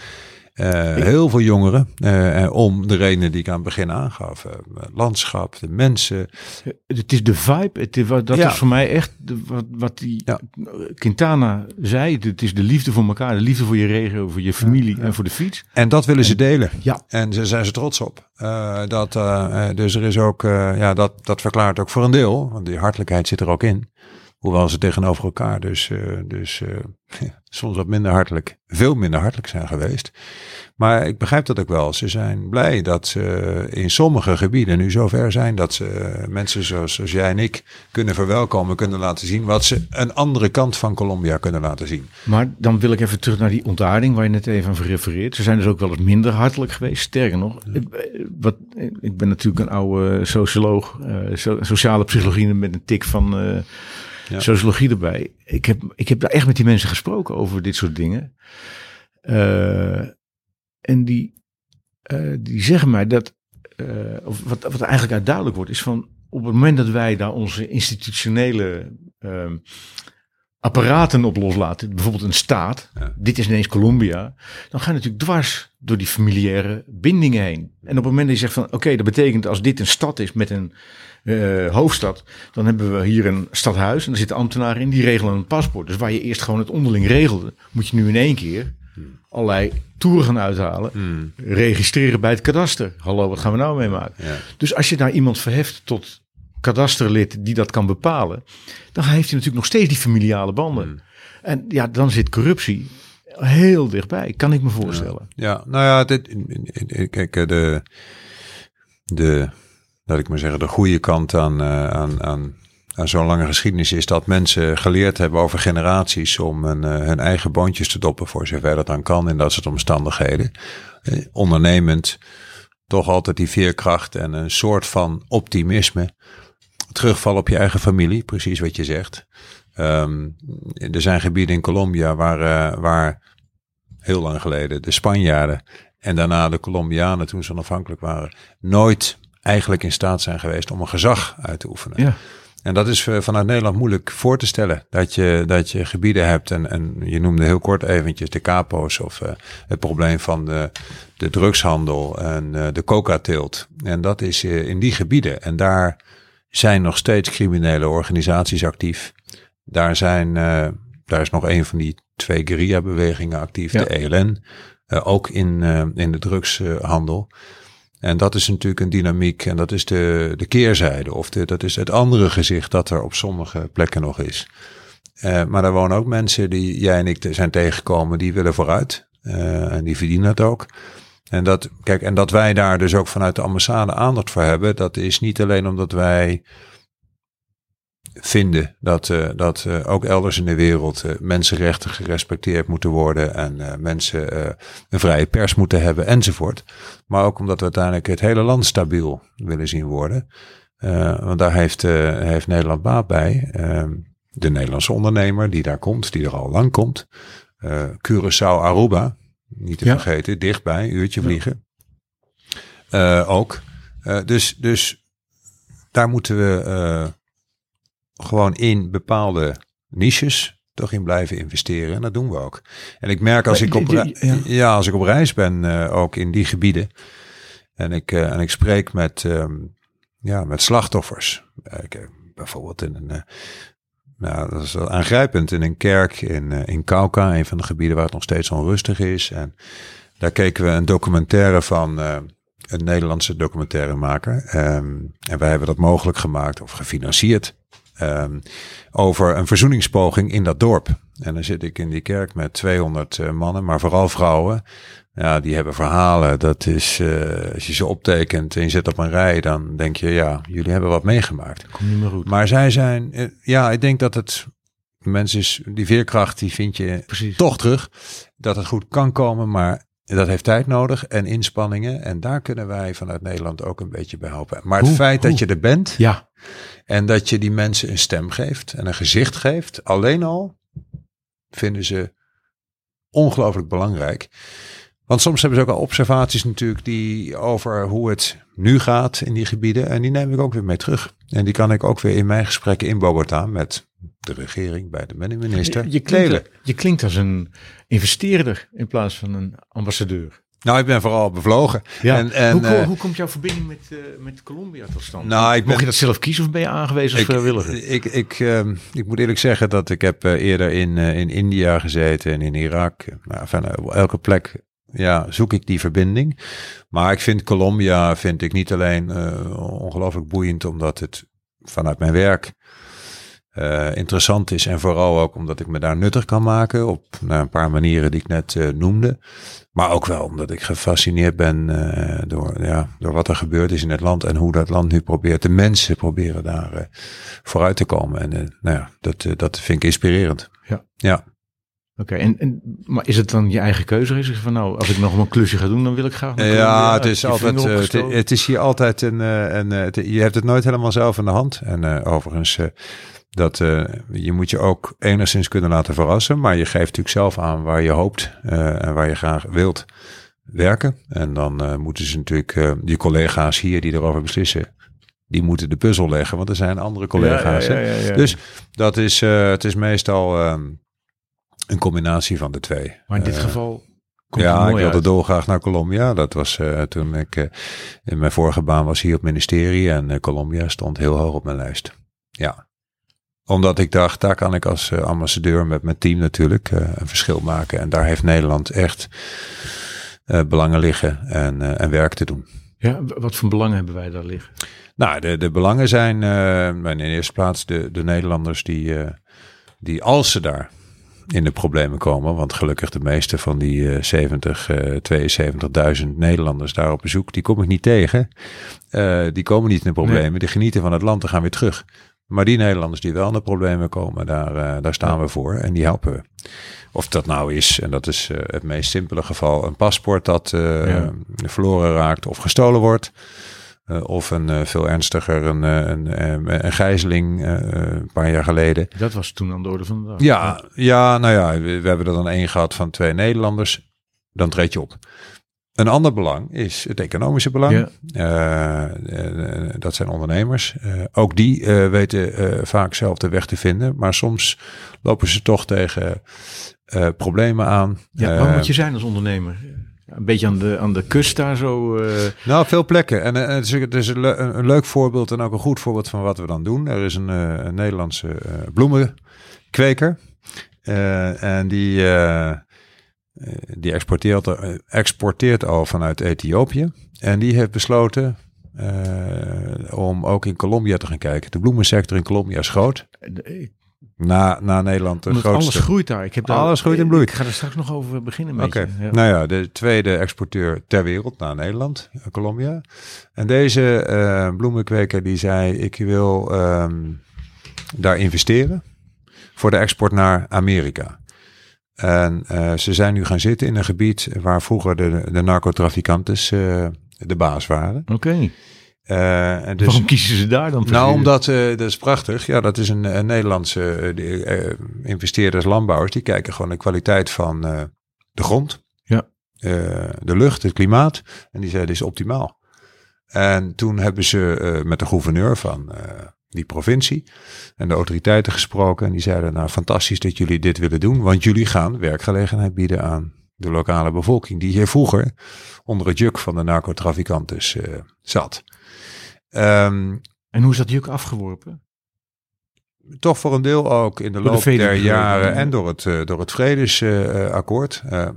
Speaker 4: Eh, heel veel jongeren, eh, eh, om de redenen die ik aan het begin aangaf. Landschap, de mensen.
Speaker 3: Het is de vibe. Het is, wat- dat
Speaker 4: Ja.
Speaker 3: is voor mij echt de, wat, wat die
Speaker 4: Ja.
Speaker 3: Quintana zei. Het is de liefde voor elkaar, de liefde voor je regio, voor je familie en voor de fiets.
Speaker 4: En dat willen ze delen.
Speaker 3: Ja.
Speaker 4: En daar zijn ze trots op. Dat, dus er is ook, ja, dat, dat verklaart ook voor een deel, want die hartelijkheid zit er ook in. Hoewel ze tegenover elkaar dus, eh, dus eh, [laughs] soms wat minder hartelijk, veel minder hartelijk zijn geweest. Maar ik begrijp dat ook wel. Ze zijn blij dat ze in sommige gebieden nu zover zijn dat ze mensen zoals, zoals jij en ik kunnen verwelkomen, kunnen laten zien wat ze een andere kant van Colombia kunnen laten zien.
Speaker 3: Maar dan wil ik even terug naar die ontaarding waar je net even aan refereert. Ze zijn dus ook wel eens minder hartelijk geweest. Sterker nog, ik- wat, ik ben natuurlijk een oude socioloog, eh, so- sociale psychologie met een tik van eh, Sociologie erbij. Ik heb, ik heb daar echt met die mensen gesproken over dit soort dingen. Eh, en die, eh, die zeggen mij dat, eh, of wat, wat eigenlijk uit duidelijk wordt, is van op het moment dat wij daar onze institutionele ehm, apparaten op loslaten, bijvoorbeeld een staat,
Speaker 4: Ja.
Speaker 3: dit is ineens Colombia, dan ga je natuurlijk dwars door die familiaire bindingen heen. En op het moment dat je zegt van oké, dat betekent als dit een stad is met een eh, hoofdstad, dan hebben we hier een stadhuis en daar zitten ambtenaren in, die regelen een paspoort. Dus waar je eerst gewoon het onderling regelde, moet je nu in één keer allerlei toeren gaan uithalen, registreren bij het kadaster. Hallo, wat gaan we nou meemaken?
Speaker 4: Ja.
Speaker 3: Dus als je daar iemand verheft tot kadasterlid die dat kan bepalen, dan heeft hij natuurlijk nog steeds die familiale banden.
Speaker 4: Hmm.
Speaker 3: En ja, dan zit corruptie heel dichtbij, kan ik me voorstellen.
Speaker 4: Ja, nou ja, dit, kijk, eh, de, de, laat ik maar zeggen, de goede kant aan, eh, aan, aan, aan zo'n lange geschiedenis is dat mensen geleerd hebben over generaties om hun, eh, hun eigen boontjes te doppen voor zover dat dan kan in dat soort omstandigheden. Ondernemend, toch altijd die veerkracht en een soort van optimisme. Terugvallen op je eigen familie, precies wat je zegt. Ehm, er zijn gebieden in Colombia waar, eh, waar heel lang geleden de Spanjaarden en daarna de Colombianen toen ze onafhankelijk waren, nooit eigenlijk in staat zijn geweest om een gezag uit te oefenen.
Speaker 3: Ja.
Speaker 4: En dat is eh, vanuit Nederland moeilijk voor te stellen. Dat je, dat je gebieden hebt, en, en je noemde heel kort eventjes de capo's of eh, het probleem van de, de drugshandel en de coca-teelt. En dat is in die gebieden. En daar zijn nog steeds criminele organisaties actief. Daar, zijn, eh, daar is nog een van die twee guerrilla-bewegingen actief,
Speaker 3: Ja.
Speaker 4: de ELN. eh, ook in, eh, in de drugshandel. En dat is natuurlijk een dynamiek en dat is de, de keerzijde. Of de, dat is het andere gezicht dat er op sommige plekken nog is. Maar er wonen ook mensen die jij en ik zijn tegengekomen, die willen vooruit. En die verdienen het ook. En dat, kijk, en dat wij daar dus ook vanuit de ambassade aandacht voor hebben, dat is niet alleen omdat wij vinden dat, eh, dat eh, ook elders in de wereld eh, mensenrechten gerespecteerd moeten worden en mensen een vrije pers moeten hebben enzovoort. Maar ook omdat we uiteindelijk het hele land stabiel willen zien worden. Want daar heeft, heeft Nederland baat bij. Ehm, de Nederlandse ondernemer die daar komt, die er al lang komt. Curaçao, Aruba, niet te
Speaker 3: Ja.
Speaker 4: vergeten, dichtbij, uurtje vliegen. Eh, ook. Eh, dus, dus daar moeten we eh, gewoon in bepaalde niches toch in blijven investeren. En dat doen we ook. En ik merk als ik op,
Speaker 3: ja.
Speaker 4: ja. als ik op reis ben, ook in die gebieden. En ik, en ik spreek met, ehm, ja, met slachtoffers. Ik, bijvoorbeeld in een, nou, dat is aangrijpend, in een kerk in, eh, in Cauca, een van de gebieden waar het nog steeds onrustig is. En daar keken we een documentaire van eh, een Nederlandse documentairemaker. Ehm, en wij hebben dat mogelijk gemaakt of gefinancierd. ehm, over een verzoeningspoging in dat dorp. En dan zit ik in die kerk met 200 eh, mannen, maar vooral vrouwen. Ja, die hebben verhalen. Dat is, eh, als je ze optekent en je zet op een rij, dan denk je, ja, jullie hebben wat meegemaakt.
Speaker 3: Komt niet meer goed.
Speaker 4: Maar zij zijn, eh, ja, ik denk dat het, mensen is, die veerkracht, die vind je
Speaker 3: Precies.
Speaker 4: toch terug. Dat het goed kan komen, maar dat heeft tijd nodig en inspanningen. En daar kunnen wij vanuit Nederland ook een beetje bij helpen. Maar het
Speaker 3: Hoe-
Speaker 4: feit
Speaker 3: hoe?
Speaker 4: dat je er bent
Speaker 3: Ja,
Speaker 4: en dat je die mensen een stem geeft en een gezicht geeft, alleen al vinden ze ongelooflijk belangrijk. Want soms hebben ze ook al observaties natuurlijk die over hoe het nu gaat in die gebieden. En die neem ik ook weer mee terug. En die kan ik ook weer in mijn gesprekken in Bogota met de regering, bij de minister,
Speaker 3: je, je, klinkt, je klinkt als een investeerder in plaats van een ambassadeur.
Speaker 4: Nou, ik ben vooral bevlogen.
Speaker 3: Ja.
Speaker 4: En, en,
Speaker 3: hoe,
Speaker 4: eh,
Speaker 3: hoe komt jouw verbinding met, eh, met Colombia tot stand?
Speaker 4: Nou, ik ben-
Speaker 3: Mocht je dat zelf kiezen of ben je aangewezen als vrijwilliger?
Speaker 4: Ik, ik, ehm, ik moet eerlijk zeggen dat ik heb eh, eerder in, in India gezeten en in Irak. Nou, op elke plek ja, zoek ik die verbinding. Maar ik vind Colombia vind ik niet alleen eh, ongelooflijk boeiend omdat het vanuit mijn werk eh, interessant is. En vooral ook omdat ik me daar nuttig kan maken op nou, een paar manieren die ik net eh, noemde. Maar ook wel omdat ik gefascineerd ben door, ja, door wat er gebeurd is in het land. En hoe dat land nu probeert, de mensen proberen daar vooruit te komen. En nou ja, dat, dat vind ik inspirerend.
Speaker 3: Ja.
Speaker 4: Ja.
Speaker 3: Oké, en, en, maar is het dan je eigen keuze? Is het van nou, als ik nog een klusje ga doen, dan wil ik graag.
Speaker 4: Ja, het is
Speaker 3: je
Speaker 4: altijd. eh, het, het is hier altijd een. eh, een eh, je hebt het nooit helemaal zelf in de hand. En overigens, dat, je moet je ook enigszins kunnen laten verrassen. Maar je geeft natuurlijk zelf aan waar je hoopt en waar je graag wilt werken. En dan moeten ze natuurlijk, die collega's hier die erover beslissen, die moeten de puzzel leggen. Want er zijn andere collega's.
Speaker 3: Ja,
Speaker 4: hè.
Speaker 3: ja, ja, ja.
Speaker 4: Dus dat is, het is meestal ehm, een combinatie van de twee.
Speaker 3: maar in dit
Speaker 4: Eh,
Speaker 3: geval komt
Speaker 4: ja, ik wilde
Speaker 3: uit.
Speaker 4: dolgraag naar Colombia. Dat was eh, toen ik eh, in mijn vorige baan was hier op ministerie en Colombia stond heel hoog op mijn lijst. Ja, omdat ik dacht, daar kan ik als ambassadeur met mijn team natuurlijk een verschil maken. En daar heeft Nederland echt belangen liggen en, en werk te doen.
Speaker 3: Ja, wat voor belangen hebben wij daar liggen?
Speaker 4: Nou, de, de belangen zijn in de eerste plaats de, de Nederlanders die, die als ze daar in de problemen komen, want gelukkig de meeste van die eh 70, eh 72.000 Nederlanders daar op bezoek, die kom ik niet tegen. Eh, die komen niet in de problemen, die genieten van het land en gaan weer terug. Maar die Nederlanders die wel in de problemen komen, daar, eh, daar staan we voor en die helpen we. Of dat nou is, en dat is eh, het meest simpele geval, een paspoort dat
Speaker 3: Ja.
Speaker 4: verloren raakt of gestolen wordt. Eh, of een eh, veel ernstiger, een, eh, een, een, een gijzeling een paar jaar geleden.
Speaker 3: Dat was toen aan de orde van de dag.
Speaker 4: Ja, ja, nou ja, we, we hebben er dan één gehad van twee Nederlanders. Dan treed je op. Een ander belang is het economische belang.
Speaker 3: Ja.
Speaker 4: Dat zijn ondernemers. Ook die weten vaak zelf de weg te vinden. Maar soms lopen ze toch tegen problemen aan.
Speaker 3: Ja, waar moet je zijn als ondernemer? Een beetje aan de, aan de kust daar zo. eh,
Speaker 4: Nou, veel plekken. En eh, het is, het is een, le- een, leuk voorbeeld en ook een goed voorbeeld van wat we dan doen. Er is een, eh, een Nederlandse bloemenkweker. En die, die exporteert, exporteert al vanuit Ethiopië. En die heeft besloten om ook in Colombia te gaan kijken. De bloemensector in Colombia is groot. Na, na Nederland de grootste.
Speaker 3: alles groeit daar. Ik heb daar.
Speaker 4: Alles groeit en bloeit.
Speaker 3: Ik ga er straks nog over beginnen. Met
Speaker 4: Oké.
Speaker 3: Ja.
Speaker 4: nou ja, de tweede exporteur ter wereld na Nederland, Colombia. En deze eh, bloemenkweker die zei, ik wil ehm, daar investeren voor de export naar Amerika. En eh, ze zijn nu gaan zitten in een gebied waar vroeger de, de narcotraficantes eh, de baas waren.
Speaker 3: Oké.
Speaker 4: En dus,
Speaker 3: Waarom kiezen ze daar dan voor?
Speaker 4: nou, omdat, eh, dat is prachtig. Ja, dat is een, een Nederlandse eh, eh, investeerders, landbouwers. Die kijken gewoon de kwaliteit van eh, de grond.
Speaker 3: Ja.
Speaker 4: eh, de lucht, het klimaat. En die zeiden, dit is optimaal. En toen hebben ze eh, met de gouverneur van eh, die provincie en de autoriteiten gesproken. En die zeiden, nou fantastisch dat jullie dit willen doen. Want jullie gaan werkgelegenheid bieden aan de lokale bevolking. Die hier vroeger onder het juk van de narcotraficantes eh, zat. Ehm,
Speaker 3: En hoe is dat juk afgeworpen?
Speaker 4: toch voor een deel ook in de
Speaker 3: Door de
Speaker 4: loop der jaren
Speaker 3: ja.
Speaker 4: en door het, eh, door het vredesakkoord. eh,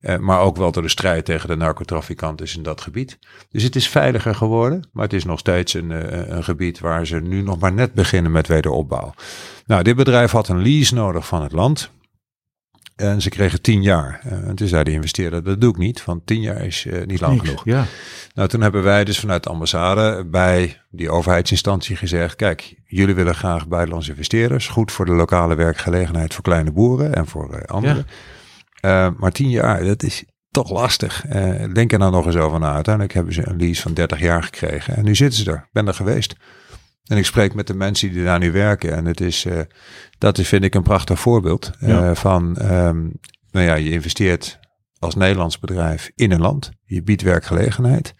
Speaker 4: eh, maar ook wel door de strijd tegen de narcotrafikanten in dat gebied. Dus het is veiliger geworden, maar het is nog steeds een, een gebied waar ze nu nog maar net beginnen met wederopbouw. Nou, dit bedrijf had een lease nodig van het land. En ze kregen tien jaar. En toen zei de investeerder, dat doe ik niet, want tien jaar is eh, niet lang
Speaker 3: Niks.
Speaker 4: genoeg.
Speaker 3: Ja.
Speaker 4: Nou, toen hebben wij dus vanuit de ambassade bij die overheidsinstantie gezegd: kijk, jullie willen graag buitenlandse investeerders. Goed voor de lokale werkgelegenheid voor kleine boeren en voor eh, anderen. Eh, maar tien jaar, dat is toch lastig. Denk er nou nog eens over na. Uiteindelijk hebben ze een lease van 30 jaar gekregen. En nu zitten ze er. Ik ben er geweest. En ik spreek met de mensen die daar nu werken. En het is, eh, dat is, vind ik, een prachtig voorbeeld eh,
Speaker 3: Ja.
Speaker 4: van, ehm, nou ja, je investeert als Nederlands bedrijf in een land. Je biedt werkgelegenheid.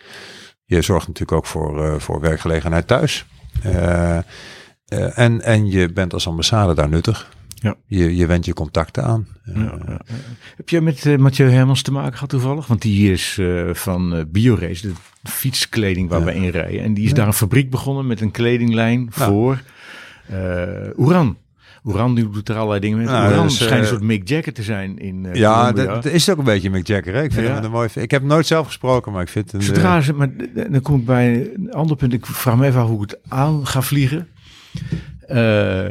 Speaker 4: Je zorgt natuurlijk ook voor, eh, voor werkgelegenheid thuis. En, en je bent als ambassade daar nuttig.
Speaker 3: Ja.
Speaker 4: Je, je wendt je contacten aan. Eh,
Speaker 3: Ja, ja, ja. Heb jij met eh, Mathieu Hermans te maken gehad toevallig? Want die is eh, van eh, Biorace, de fietskleding waar we in rijden. En die is daar een fabriek begonnen met een kledinglijn voor Oeran. Oeran die doet er allerlei dingen mee.
Speaker 4: Nou,
Speaker 3: Oeran schijnt een soort Mick Jagger te zijn in
Speaker 4: ja, dat, dat is ook een beetje Mick Jagger. hè? Ik vind
Speaker 3: Ja.
Speaker 4: hem een mooi. Ik heb nooit zelf gesproken, maar ik vind hem.
Speaker 3: Zodra ze, maar dan kom ik bij een ander punt. Ik vraag me even af hoe ik het aan ga vliegen. Eh,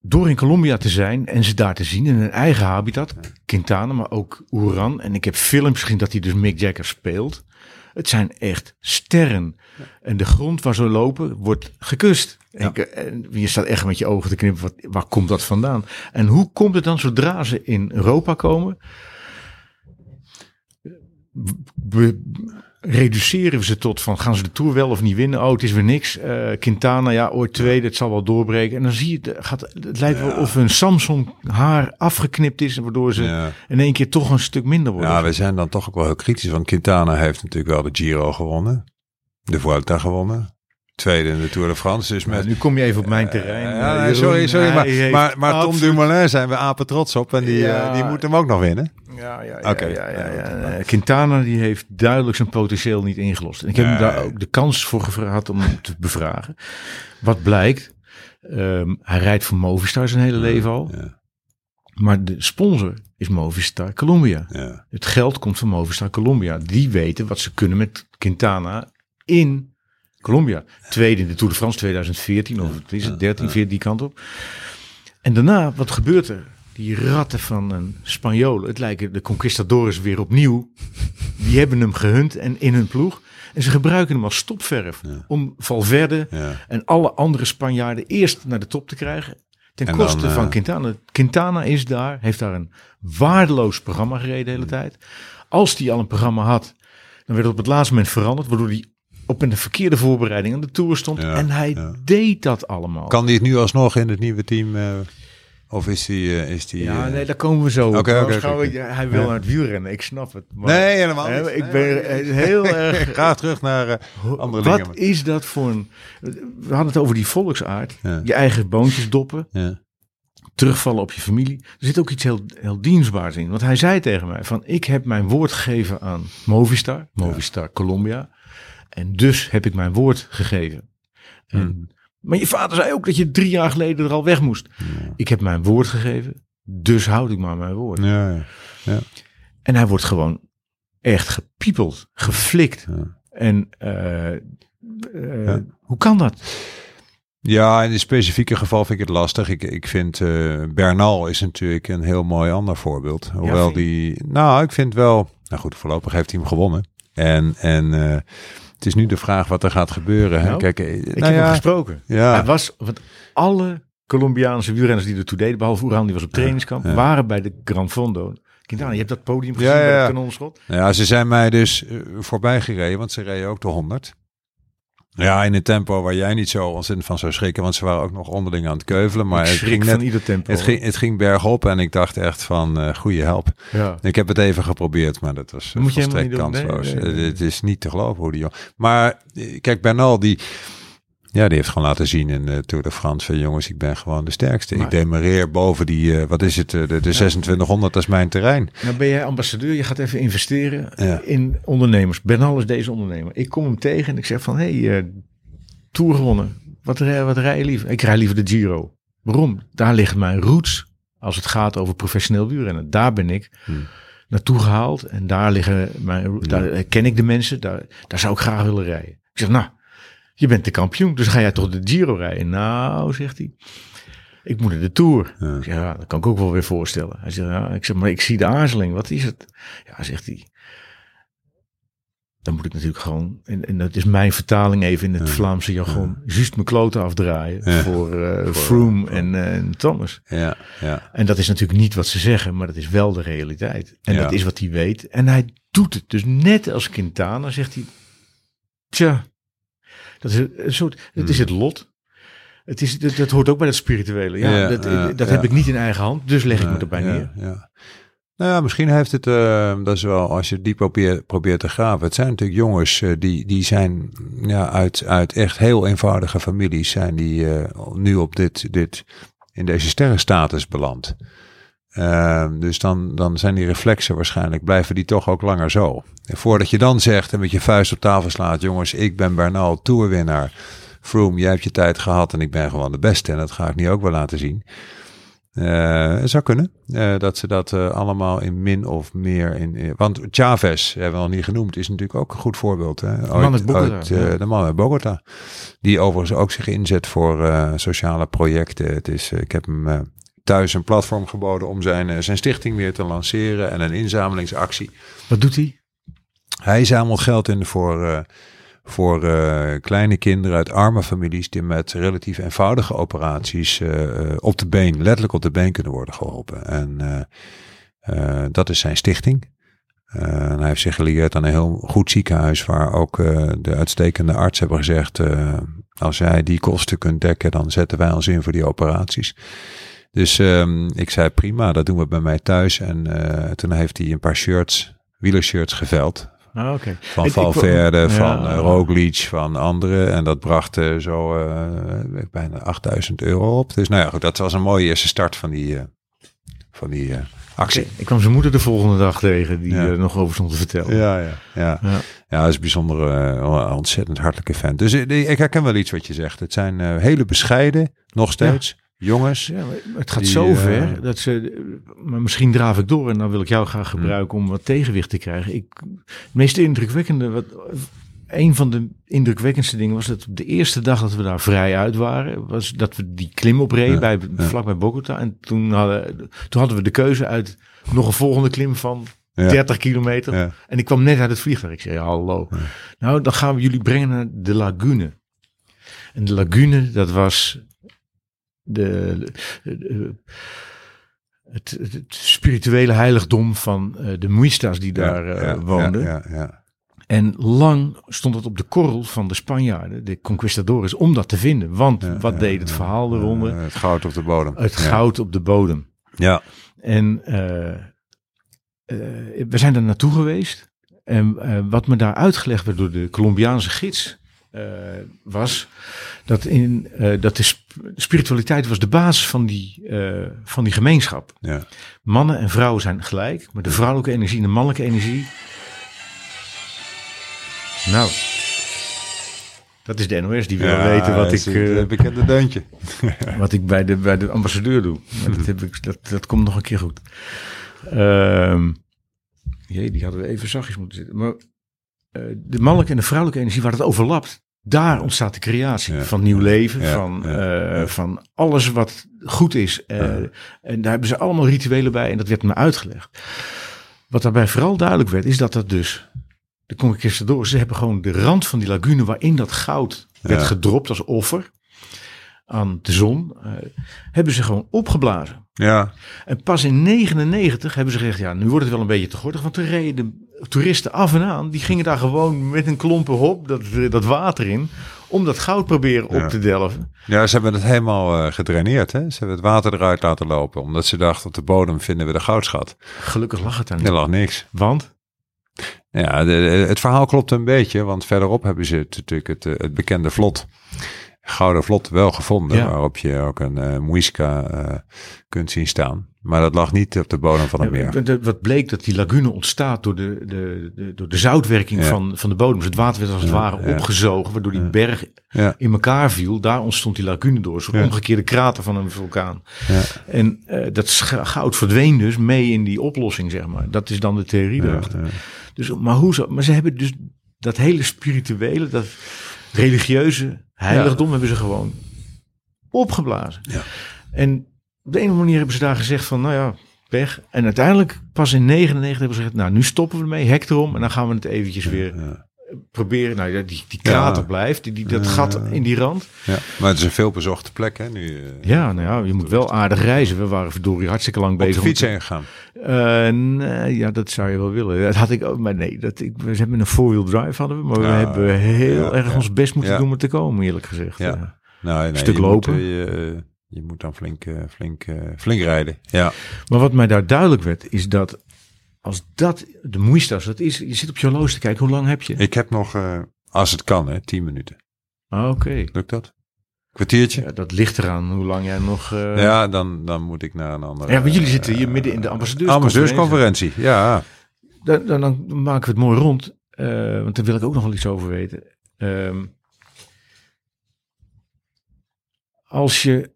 Speaker 3: door in Colombia te zijn en ze daar te zien in hun eigen habitat, Quintana, maar ook Oeran. En ik heb films gezien dat hij dus Mick Jagger speelt. Het zijn echt sterren. En de grond waar ze lopen wordt gekust. En
Speaker 4: Ja.
Speaker 3: ik, eh, en je staat echt met je ogen te knippen. Wat, waar komt dat vandaan? En hoe komt het dan zodra ze in Europa komen? Reduceren we ze tot van gaan ze de Tour wel of niet winnen? Oh, het is weer niks. Eh, Quintana, ja, ooit tweede, het zal wel doorbreken. En dan zie je, het, gaat, het lijkt wel of een Samsung haar afgeknipt is, waardoor ze
Speaker 4: Ja.
Speaker 3: in één keer toch een stuk minder worden.
Speaker 4: ja, we zijn dan toch ook wel heel kritisch. Want Quintana heeft natuurlijk wel de Giro gewonnen. De Vuelta gewonnen. Tweede in de Tour de France. Dus met,
Speaker 3: nu kom je even op mijn terrein.
Speaker 4: Ja,
Speaker 3: eh, Jeroen.
Speaker 4: sorry, sorry. Maar, maar, maar Tom Dumoulin zijn we apen trots op. En die,
Speaker 3: Ja.
Speaker 4: eh, die moet hem ook nog winnen.
Speaker 3: Ja, ja, ja,
Speaker 4: Oké.
Speaker 3: ja, ja, ja. Eh, Quintana die heeft duidelijk zijn potentieel niet ingelost. En ik heb hem daar ook de kans voor gevraagd om hem te bevragen. Wat blijkt, ehm, hij rijdt voor Movistar zijn hele leven al.
Speaker 4: Ja,
Speaker 3: Maar de sponsor is Movistar Colombia.
Speaker 4: ja.
Speaker 3: Het geld komt van Movistar Colombia. Die weten wat ze kunnen met Quintana in Colombia. Tweede in de Tour de France 2014 of is het, 13, 14 die kant op. En daarna, wat gebeurt er? Die ratten van een Spanjool, het lijken de conquistadores weer opnieuw. Die hebben hem gehunt en in hun ploeg. En ze gebruiken hem als stopverf
Speaker 4: Ja.
Speaker 3: om Valverde
Speaker 4: Ja.
Speaker 3: en alle andere Spanjaarden eerst naar de top te krijgen. Ten
Speaker 4: En
Speaker 3: koste
Speaker 4: eh,
Speaker 3: van Quintana. Quintana is daar, heeft daar een waardeloos programma gereden de hele tijd. Als hij al een programma had, dan werd het op het laatste moment veranderd. Waardoor hij op een verkeerde voorbereiding aan de Tour stond.
Speaker 4: Ja,
Speaker 3: en hij
Speaker 4: ja.
Speaker 3: deed dat allemaal.
Speaker 4: Kan die het nu alsnog in het nieuwe team? eh, of is die... eh, is die
Speaker 3: ja,
Speaker 4: eh,
Speaker 3: nee, daar komen we zo.
Speaker 4: Oké, oké,
Speaker 3: hij wil
Speaker 4: Ja.
Speaker 3: naar het wielrennen, ik snap het. Maar,
Speaker 4: Nee, helemaal
Speaker 3: Hè,
Speaker 4: niet.
Speaker 3: ik
Speaker 4: Nee,
Speaker 3: ben
Speaker 4: nee.
Speaker 3: heel [laughs] erg...
Speaker 4: Ga terug naar andere dingen.
Speaker 3: Wat is dat voor een... We hadden het over die volksaard. Je eigen boontjes doppen.
Speaker 4: Ja.
Speaker 3: terugvallen op je familie. Er zit ook iets heel, heel dienstbaars in. Want hij zei tegen mij van ik heb mijn woord gegeven aan Movistar, Movistar Colombia. En dus heb ik mijn woord gegeven. En,
Speaker 4: Hmm.
Speaker 3: Maar je vader zei ook dat je drie jaar geleden er al weg moest. Ik heb mijn woord gegeven, dus houd ik maar mijn woord.
Speaker 4: Ja, ja.
Speaker 3: En hij wordt gewoon echt gepiepeld, geflikt. En eh, eh, hoe kan dat?
Speaker 4: Ja, in dit specifieke geval vind ik het lastig. Ik, ik vind eh, Bernal is natuurlijk een heel mooi ander voorbeeld. Hoewel die, nou, ik vind wel, nou goed, voorlopig heeft hij hem gewonnen. En, en het is nu de vraag wat er gaat gebeuren. Hè?
Speaker 3: Nou,
Speaker 4: Kijk, eh,
Speaker 3: Ik
Speaker 4: nou
Speaker 3: heb
Speaker 4: ja,
Speaker 3: hem gesproken.
Speaker 4: ja,
Speaker 3: Hij was, want alle Colombiaanse wielrenners die er toe deden, behalve Oeran, die was op trainingskamp,
Speaker 4: ja.
Speaker 3: waren bij de Gran Fondo. Quintana, je hebt dat podium gezien
Speaker 4: Ja, ja,
Speaker 3: bij
Speaker 4: ja.
Speaker 3: het kanonschot.
Speaker 4: Nou ja, ze zijn mij dus eh, voorbij gereden, want ze reden ook de 100. Ja, in een tempo waar jij niet zo ontzettend van zou schrikken, want ze waren ook nog onderling aan het keuvelen. Maar het ging,
Speaker 3: van
Speaker 4: net,
Speaker 3: ieder tempo.
Speaker 4: het, ging, het ging bergop en ik dacht echt van, eh goede help.
Speaker 3: ja.
Speaker 4: Ik heb het even geprobeerd, maar dat was
Speaker 3: Dat
Speaker 4: uh,
Speaker 3: je
Speaker 4: volstrekt kansloos.
Speaker 3: Nee, nee, nee.
Speaker 4: Eh, Het is niet te geloven hoe die jongen... Maar eh, kijk, Bernal, die, ja, die heeft gewoon laten zien in de Tour de France... van jongens, ik ben gewoon de sterkste.
Speaker 3: Maar-
Speaker 4: ik demareer boven die, eh, wat is het, eh, de, de 2600, dat is mijn terrein.
Speaker 3: Nou ben jij ambassadeur, je gaat even investeren
Speaker 4: Ja.
Speaker 3: in ondernemers. Bernal is deze ondernemer. Ik kom hem tegen en ik zeg van, hé, hey, eh, Tour gewonnen. Wat, rij- wat rij je liever? Ik rij liever de Giro. Waarom? Daar liggen mijn roots als het gaat over professioneel wielrennen. Daar ben ik
Speaker 4: Hmm.
Speaker 3: naartoe gehaald en daar liggen mijn, daar ken ik de mensen. Daar, daar zou ik graag willen rijden. Ik zeg, nou, je bent de kampioen, dus ga jij toch de Giro rijden? Nou, zegt hij. Ik moet naar de Tour.
Speaker 4: Ja.
Speaker 3: Ik zeg, ja, dat kan ik ook wel weer voorstellen. Hij zegt, ja, ik zeg, maar ik zie de aarzeling. Wat is het? Ja, zegt hij. Dan moet ik natuurlijk gewoon, en, en dat is mijn vertaling even in het
Speaker 4: Ja.
Speaker 3: Vlaamse jargon, juist mijn kloten afdraaien
Speaker 4: Ja.
Speaker 3: voor,
Speaker 4: Voor,
Speaker 3: Froome
Speaker 4: voor-
Speaker 3: en, eh, en Thomas.
Speaker 4: Ja, ja.
Speaker 3: En dat is natuurlijk niet wat ze zeggen, maar dat is wel de realiteit. En dat is wat hij weet. En hij doet het. Dus net als Quintana zegt hij, tja, dat is een soort, het is
Speaker 4: Hmm.
Speaker 3: het lot. Het is, dat, dat hoort ook bij dat spirituele. Ja,
Speaker 4: Ja,
Speaker 3: dat,
Speaker 4: ja,
Speaker 3: dat
Speaker 4: ja.
Speaker 3: heb ik niet in eigen hand, dus leg ik me erbij neer.
Speaker 4: Ja. Nou ja, misschien heeft het, eh, dat is wel, als je diep probeert, probeert te graven. Het zijn natuurlijk jongens eh, die, die zijn ja, uit, uit echt heel eenvoudige families, zijn die eh, nu op dit, dit, in deze sterrenstatus beland. Ehm, dus dan, dan zijn die reflexen waarschijnlijk, blijven die toch ook langer zo. En voordat je dan zegt en met je vuist op tafel slaat, jongens, ik ben Bernal, toerwinnaar. Froome, jij hebt je tijd gehad en ik ben gewoon de beste. En dat ga ik nu ook wel laten zien. Eh, het zou kunnen eh, dat ze dat eh, allemaal in min of meer in. in- want Chavez, hebben we nog niet genoemd, is natuurlijk ook een goed voorbeeld. Hè?
Speaker 3: man uit Bogota,
Speaker 4: uit, eh,
Speaker 3: ja.
Speaker 4: De man uit Bogota. Die overigens ook zich inzet voor sociale projecten. Het is, ik heb hem thuis een platform geboden om zijn, eh, zijn stichting weer te lanceren en een inzamelingsactie.
Speaker 3: Wat doet hij?
Speaker 4: Hij zamelt geld in voor, eh, voor eh, kleine kinderen uit arme families die met relatief eenvoudige operaties op de been, letterlijk op de been kunnen worden geholpen. En dat is zijn stichting. En hij heeft zich gelieerd aan een heel goed ziekenhuis waar ook de uitstekende arts hebben gezegd, als jij die kosten kunt dekken, dan zetten wij ons in voor die operaties. Dus ehm, ik zei prima, dat doen we bij mij thuis. En eh, toen heeft hij een paar shirts, wielershirts geveld.
Speaker 3: Ah, oké.
Speaker 4: Van
Speaker 3: Ik- ik-
Speaker 4: Valverde,
Speaker 3: ja.
Speaker 4: van uh, Roglic, van anderen. En dat bracht eh, zo bijna 8000 euro op. Dus nou ja, goed, dat was een mooie eerste start van die, van die actie.
Speaker 3: Ik kwam zijn moeder de volgende dag tegen, die
Speaker 4: Ja.
Speaker 3: er nog over stond te vertellen.
Speaker 4: Ja, ja, ja.
Speaker 3: Ja.
Speaker 4: Ja, dat is een bijzonder, ontzettend hartelijke fan. Dus ik herken wel iets wat je zegt. Het zijn hele bescheiden, nog steeds, jongens.
Speaker 3: Ja, het gaat
Speaker 4: Die,
Speaker 3: zo
Speaker 4: eh,
Speaker 3: ver dat ze. Maar misschien draaf ik door en dan wil ik jou graag
Speaker 4: Hmm.
Speaker 3: gebruiken om wat tegenwicht te krijgen. Ik, het meest indrukwekkende wat, een van de indrukwekkendste dingen was dat op de eerste dag dat we daar vrij uit waren, was dat we die klim opreden
Speaker 4: Ja,
Speaker 3: bij,
Speaker 4: ja.
Speaker 3: vlak bij Bogota. En toen hadden, toen hadden we de keuze uit nog een volgende klim van
Speaker 4: Ja.
Speaker 3: 30 kilometer. En ik kwam net uit het vliegtuig. Ik zei, hallo. Nou, dan gaan we jullie brengen naar de lagune. En de lagune, dat was de, de- de- het, spirituele heiligdom van eh, de Muistas die daar
Speaker 4: Ja,
Speaker 3: eh,
Speaker 4: ja,
Speaker 3: woonden.
Speaker 4: Ja, ja, ja.
Speaker 3: En lang stond het op de korrel van de Spanjaarden, de conquistadores, om dat te vinden. Want wat deed het verhaal de ronde?
Speaker 4: Eh, het goud op de bodem.
Speaker 3: het goud op de bodem.
Speaker 4: Ja,
Speaker 3: En eh, eh, we zijn daar naartoe geweest. En eh, wat me daar uitgelegd werd door de Colombiaanse gids eh, was dat, in, eh, dat de sp- spiritualiteit was de basis van die, eh, van die gemeenschap.
Speaker 4: ja.
Speaker 3: Mannen en vrouwen zijn gelijk, maar de vrouwelijke energie en de mannelijke energie. Nou, dat is de NOS die wil
Speaker 4: Ja,
Speaker 3: weten wat ik,
Speaker 4: het,
Speaker 3: eh,
Speaker 4: bekende deuntje. [laughs]
Speaker 3: wat ik bij de, bij de ambassadeur doe. Maar [laughs] dat, heb ik, dat, dat komt nog een keer goed. Ehm jee, die hadden we even zachtjes moeten zitten. Maar de mannelijke en de vrouwelijke energie, waar het overlapt, daar ontstaat de creatie
Speaker 4: Ja.
Speaker 3: van nieuw leven,
Speaker 4: Ja,
Speaker 3: van,
Speaker 4: ja,
Speaker 3: eh, van alles wat goed is. Eh, En daar hebben ze allemaal rituelen bij en dat werd me uitgelegd. Wat daarbij vooral duidelijk werd, is dat dat dus, de conquistadores, ze hebben gewoon de rand van die lagune waarin dat goud werd gedropt als offer aan de zon, eh, hebben ze gewoon opgeblazen.
Speaker 4: Ja,
Speaker 3: En pas in 99 hebben ze gezegd, ja, nu wordt het wel een beetje te gortig, want er reden de toeristen af en aan, die gingen daar gewoon met een klompen hop dat, dat water in, om dat goud proberen op
Speaker 4: Ja.
Speaker 3: te delven.
Speaker 4: ja ze hebben het helemaal eh, gedraineerd. Hè? Ze hebben het water eruit laten lopen. Omdat ze dachten, op de bodem vinden we de goudschat.
Speaker 3: Gelukkig lag het daar niet.
Speaker 4: Er lag niks.
Speaker 3: Want?
Speaker 4: Ja, de- de- het verhaal klopt een beetje. Want verderop hebben ze het, natuurlijk het, eh, het bekende vlot. Gouden vlot wel gevonden.
Speaker 3: Ja.
Speaker 4: Waarop je ook een eh muisca eh, kunt zien staan. Maar dat lag niet op de bodem van het meer.
Speaker 3: Ja, Wat bleek dat die lagune ontstaat door de, de, de, door de zoutwerking
Speaker 4: Ja.
Speaker 3: van, van de bodem. Dus het water werd als het ware opgezogen, waardoor die berg in elkaar viel. Daar ontstond die lagune door, zo'n omgekeerde krater van een vulkaan.
Speaker 4: Ja.
Speaker 3: En eh, dat goud verdween dus mee in die oplossing, zeg maar. Dat is dan de theorie erachter. Dus, maar hoe zo? Maar ze hebben dus dat hele spirituele, dat religieuze heiligdom hebben ze gewoon opgeblazen.
Speaker 4: Ja.
Speaker 3: En op de ene manier hebben ze daar gezegd van, nou ja, weg. En uiteindelijk pas in 99 hebben ze gezegd, nou nu stoppen we ermee, hek erom. En dan gaan we het eventjes weer
Speaker 4: Ja.
Speaker 3: Proberen. Nou ja, die, die krater
Speaker 4: Ja.
Speaker 3: blijft, die, die, dat gat in die rand.
Speaker 4: Ja. Maar het is een veelbezochte plek hè, nu. eh,
Speaker 3: Ja, nou ja, je moet wel aardig reizen. We waren verdorie hartstikke lang
Speaker 4: op de
Speaker 3: bezig.
Speaker 4: fiets heen gegaan.
Speaker 3: te- Eh, nee, ja, dat zou je wel willen. Dat had ik ook, maar nee, dat, ik, we hebben een four-wheel drive hadden we, maar we hebben heel erg ons best moeten doen om te komen, eerlijk gezegd.
Speaker 4: Ja.
Speaker 3: Eh,
Speaker 4: Nou, nee,
Speaker 3: Stuk
Speaker 4: je moet,
Speaker 3: lopen.
Speaker 4: je, je moet dan flink, flink, flink rijden. Ja.
Speaker 3: Maar wat mij daar duidelijk werd, is dat als dat de moeistas, dat is, je zit op je horloge te kijken, hoe lang heb je?
Speaker 4: Ik heb nog, eh, als het kan, hè, 10 minuten.
Speaker 3: Ah, Oké.
Speaker 4: Lukt dat? Kwartiertje?
Speaker 3: Ja, dat ligt eraan hoe lang jij nog... eh,
Speaker 4: Ja, dan, dan moet ik naar een andere...
Speaker 3: Ja, maar jullie zitten hier midden in de ambassadeurs.
Speaker 4: ambassadeursconferentie. Ja,
Speaker 3: Dan, dan, dan maken we het mooi rond. eh, want daar wil ik ook nog wel iets over weten. Ehm, als je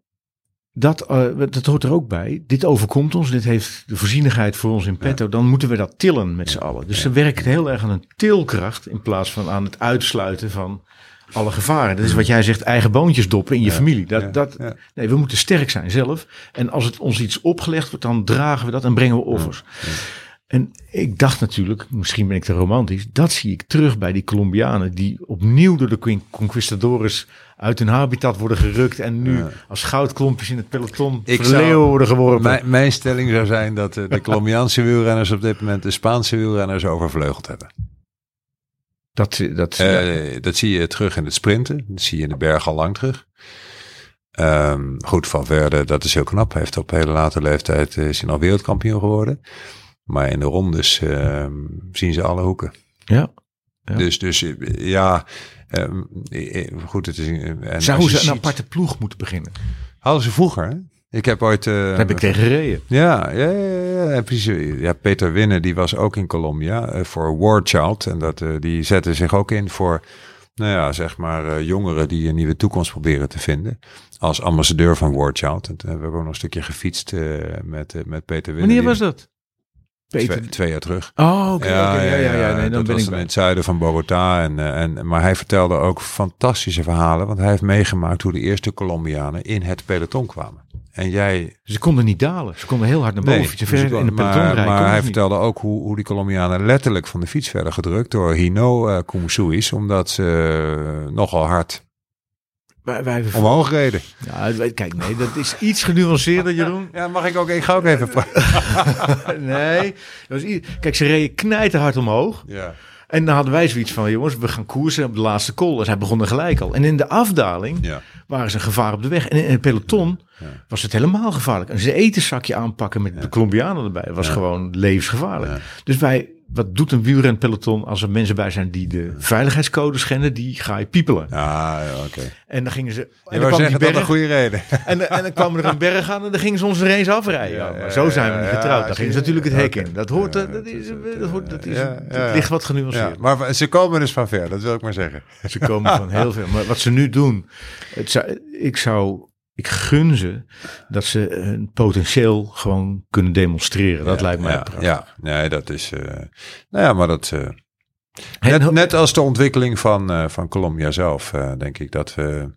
Speaker 3: dat, eh, dat hoort er ook bij. Dit overkomt ons. Dit heeft de voorzienigheid voor ons in petto. Dan moeten we dat tillen met z'n allen. Dus ze werken heel erg aan een tilkracht. In plaats van aan het uitsluiten van alle gevaren. Dat is wat jij zegt, eigen boontjes doppen in je familie. Dat,
Speaker 4: ja,
Speaker 3: dat,
Speaker 4: ja.
Speaker 3: Nee, we moeten sterk zijn zelf. En als het ons iets opgelegd wordt, dan dragen we dat en brengen we offers. En ik dacht natuurlijk, misschien ben ik te romantisch, dat zie ik terug bij die Colombianen die opnieuw door de conquistadores uit hun habitat worden gerukt en nu
Speaker 4: Ja.
Speaker 3: als goudklompjes in het peloton
Speaker 4: Ik
Speaker 3: leeuwen worden geworpen.
Speaker 4: mijn, mijn stelling zou zijn dat eh, de Colombiaanse wielrenners op dit moment de Spaanse wielrenners overvleugeld hebben.
Speaker 3: dat, dat,
Speaker 4: Eh, dat zie je terug in het sprinten. Dat zie je in de berg al lang terug. Ehm, goed, Valverde, dat is heel knap. Hij heeft op hele late leeftijd eh, is hij al wereldkampioen geworden. Maar in de rondes ehm, zien ze alle hoeken.
Speaker 3: ja. Ja.
Speaker 4: Dus, dus eh, ja, eh, goed. Het is, en
Speaker 3: Zouden ze een aparte ploeg moeten beginnen?
Speaker 4: Hadden ze vroeger, hè? Ik heb ooit... eh,
Speaker 3: Daar heb ik tegen gereden.
Speaker 4: Ja, ja, ja, ja, precies. Ja, Peter Winnen, die was ook in Colombia eh, voor War Child. En dat, die zette zich ook in voor, nou ja, zeg maar, jongeren die een nieuwe toekomst proberen te vinden. Als ambassadeur van War Child. En toen hebben we ook nog een stukje gefietst met, met Peter Winnen.
Speaker 3: Wanneer was dat? Peter.
Speaker 4: Twee, twee jaar terug.
Speaker 3: Oh, oké. ja, ja, ja, Nee, dan
Speaker 4: dat
Speaker 3: ben
Speaker 4: was
Speaker 3: ik
Speaker 4: in het zuiden van Bogota. En, eh, en, maar hij vertelde ook fantastische verhalen. Want hij heeft meegemaakt hoe de eerste Colombianen in het peloton kwamen. En jij...
Speaker 3: Ze konden niet dalen. Ze konden heel hard naar boven.
Speaker 4: Nee,
Speaker 3: ver
Speaker 4: dus-
Speaker 3: in de peloton
Speaker 4: maar,
Speaker 3: rijden.
Speaker 4: maar hij
Speaker 3: ze
Speaker 4: vertelde ook hoe, hoe die Colombianen letterlijk van de fiets werden gedrukt door Hino uh, Kumusuis. Omdat ze eh, nogal hard
Speaker 3: Wij, wij,
Speaker 4: omhoog reden.
Speaker 3: ja, kijk, nee, dat is iets genuanceerder, Jeroen.
Speaker 4: Ja, mag ik ook? Ik ga ook even praten.
Speaker 3: nee. Dat Kijk, ze reden knijterhard omhoog.
Speaker 4: Ja.
Speaker 3: En dan hadden wij zoiets van, jongens, we gaan koersen op de laatste call. Dus hij begon er gelijk al. En in de afdaling
Speaker 4: Ja.
Speaker 3: Waren ze een gevaar op de weg. En in het peloton was het helemaal gevaarlijk. Een etenzakje aanpakken met de Colombianen erbij was gewoon levensgevaarlijk. Dus wij, wat doet een wielrenpeloton als er mensen bij zijn die de veiligheidscode schenden? Die ga je piepelen.
Speaker 4: Ja, ja, oké.
Speaker 3: En dan gingen ze... En
Speaker 4: Je
Speaker 3: dan, kwam
Speaker 4: zeggen dat een
Speaker 3: berg,
Speaker 4: goede reden. [laughs]
Speaker 3: en, en dan kwam er een berg aan en dan gingen ze ons er eens afrijden. Ja,
Speaker 4: Ja,
Speaker 3: maar zo zijn we niet getrouwd.
Speaker 4: zie
Speaker 3: gingen ze natuurlijk het hek in. Dat hoort, dat, is, dat, hoort, dat is, ligt wat genuanceerd.
Speaker 4: Maar ze komen dus van ver, dat wil ik maar zeggen.
Speaker 3: Ze komen van heel [laughs] veel. Maar wat ze nu doen, het zou, ik zou, ik gun ze dat ze hun potentieel gewoon kunnen demonstreren. Dat
Speaker 4: Ja,
Speaker 3: lijkt mij
Speaker 4: ja,
Speaker 3: prachtig.
Speaker 4: Ja, nee, dat is. eh, nou ja, maar dat. eh,
Speaker 3: En
Speaker 4: net, net als de ontwikkeling van, eh, van Colombia zelf, eh, denk ik dat we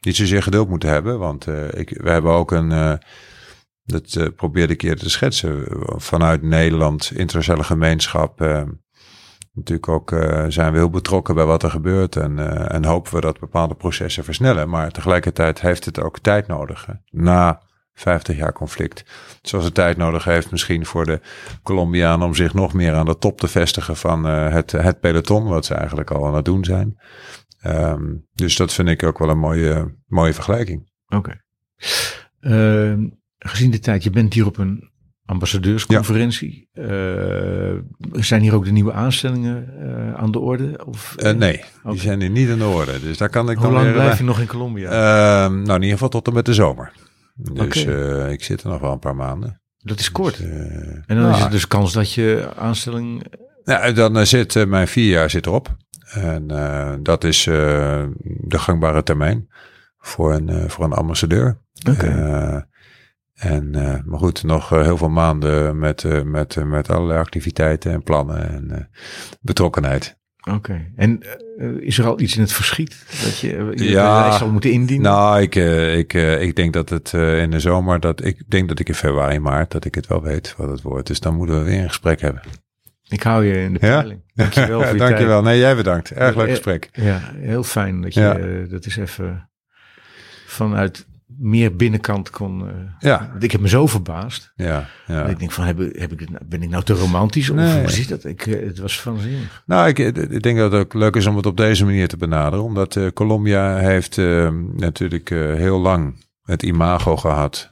Speaker 4: niet zozeer geduld moeten hebben. Want eh, ik, we hebben ook een. eh, dat eh, probeerde ik eerder te schetsen. Vanuit Nederland, internationale gemeenschap. Natuurlijk ook eh, zijn we heel betrokken bij wat er gebeurt. En, eh, en hopen we dat bepaalde processen versnellen. Maar tegelijkertijd heeft het ook tijd nodig. Na 50 jaar conflict. Zoals het tijd nodig heeft misschien voor de Colombianen om zich nog meer aan de top te vestigen van eh, het, het peloton. Wat ze eigenlijk al aan het doen zijn. Ehm, dus dat vind ik ook wel een mooie, mooie vergelijking.
Speaker 3: Oké. Ehm, gezien de tijd, je bent hier op een ambassadeursconferentie. Eh, zijn hier ook de nieuwe aanstellingen eh, aan de orde? Of,
Speaker 4: Eh, nee, die zijn hier niet in orde. Dus daar kan ik
Speaker 3: Hoe
Speaker 4: dan
Speaker 3: lang
Speaker 4: weer...
Speaker 3: blijf je nog in Colombia?
Speaker 4: nou, in ieder geval tot en met de zomer. Dus ik zit er nog wel een paar maanden.
Speaker 3: dat is kort.
Speaker 4: Dus,
Speaker 3: en dan
Speaker 4: nou,
Speaker 3: is er dus kans dat je aanstelling...
Speaker 4: Ja, dan zit mijn vier jaar zit erop. En dat is de gangbare termijn voor een, voor een ambassadeur.
Speaker 3: Oké.
Speaker 4: En, eh, maar goed, nog eh, heel veel maanden met, eh, met, met allerlei activiteiten en plannen en betrokkenheid.
Speaker 3: Oké. En is er al iets in het verschiet dat je, je
Speaker 4: Ja.
Speaker 3: zal moeten indienen?
Speaker 4: Nou, ik, ik, ik denk dat het in de zomer, dat ik denk dat ik in februari, maart, dat ik het wel weet wat het wordt. Dus dan moeten we weer een gesprek hebben.
Speaker 3: Ik hou je in de
Speaker 4: Ja?
Speaker 3: peiling. Dankjewel voor je [laughs]
Speaker 4: Dankjewel. Nee, jij bedankt. Erg leuk gesprek.
Speaker 3: Ja, heel fijn dat je
Speaker 4: Ja.
Speaker 3: dat is even vanuit meer binnenkant kon... eh,
Speaker 4: Ja,
Speaker 3: ik heb me zo verbaasd.
Speaker 4: ja, ja.
Speaker 3: Dat ik denk van, heb, ik- heb ik, het nou- ben ik nou te romantisch? Of
Speaker 4: Nee.
Speaker 3: hoe zit dat? Ik, eh, het was vanzinnig.
Speaker 4: Nou, ik, ik denk dat het ook leuk is om het op deze manier te benaderen. Omdat eh, Colombia heeft eh, natuurlijk eh, heel lang het imago gehad.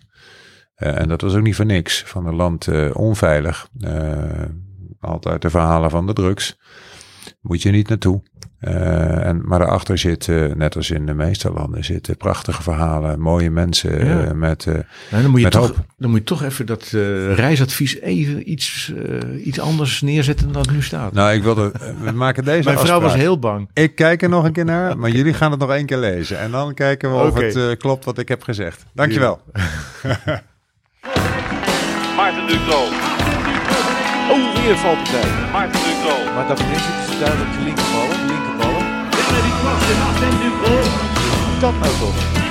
Speaker 4: Eh, en dat was ook niet voor niks. Van een land eh, onveilig. Eh, altijd de verhalen van de drugs. Moet je niet naartoe. Eh, en, maar daarachter zit, net als in de meeste landen, zitten prachtige verhalen. Mooie mensen
Speaker 3: Ja.
Speaker 4: eh, met... eh,
Speaker 3: Nou, dan, moet je
Speaker 4: Met
Speaker 3: toch,
Speaker 4: hoop.
Speaker 3: dan moet je toch even dat eh, reisadvies even iets, iets anders neerzetten dan het nu staat.
Speaker 4: nou, ik wilde... we maken deze
Speaker 3: Mijn vrouw was heel bang.
Speaker 4: Ik kijk er nog een keer naar, maar jullie gaan het nog één keer lezen. En dan kijken we of het eh, klopt wat ik heb gezegd. Dankjewel. [laughs]
Speaker 1: Maarten Duclo.
Speaker 2: Oh, weer valpartij.
Speaker 1: Maarten Duclo.
Speaker 2: Maar dat is het duidelijk de linkerballen. Linkerballen. Dat nou toch?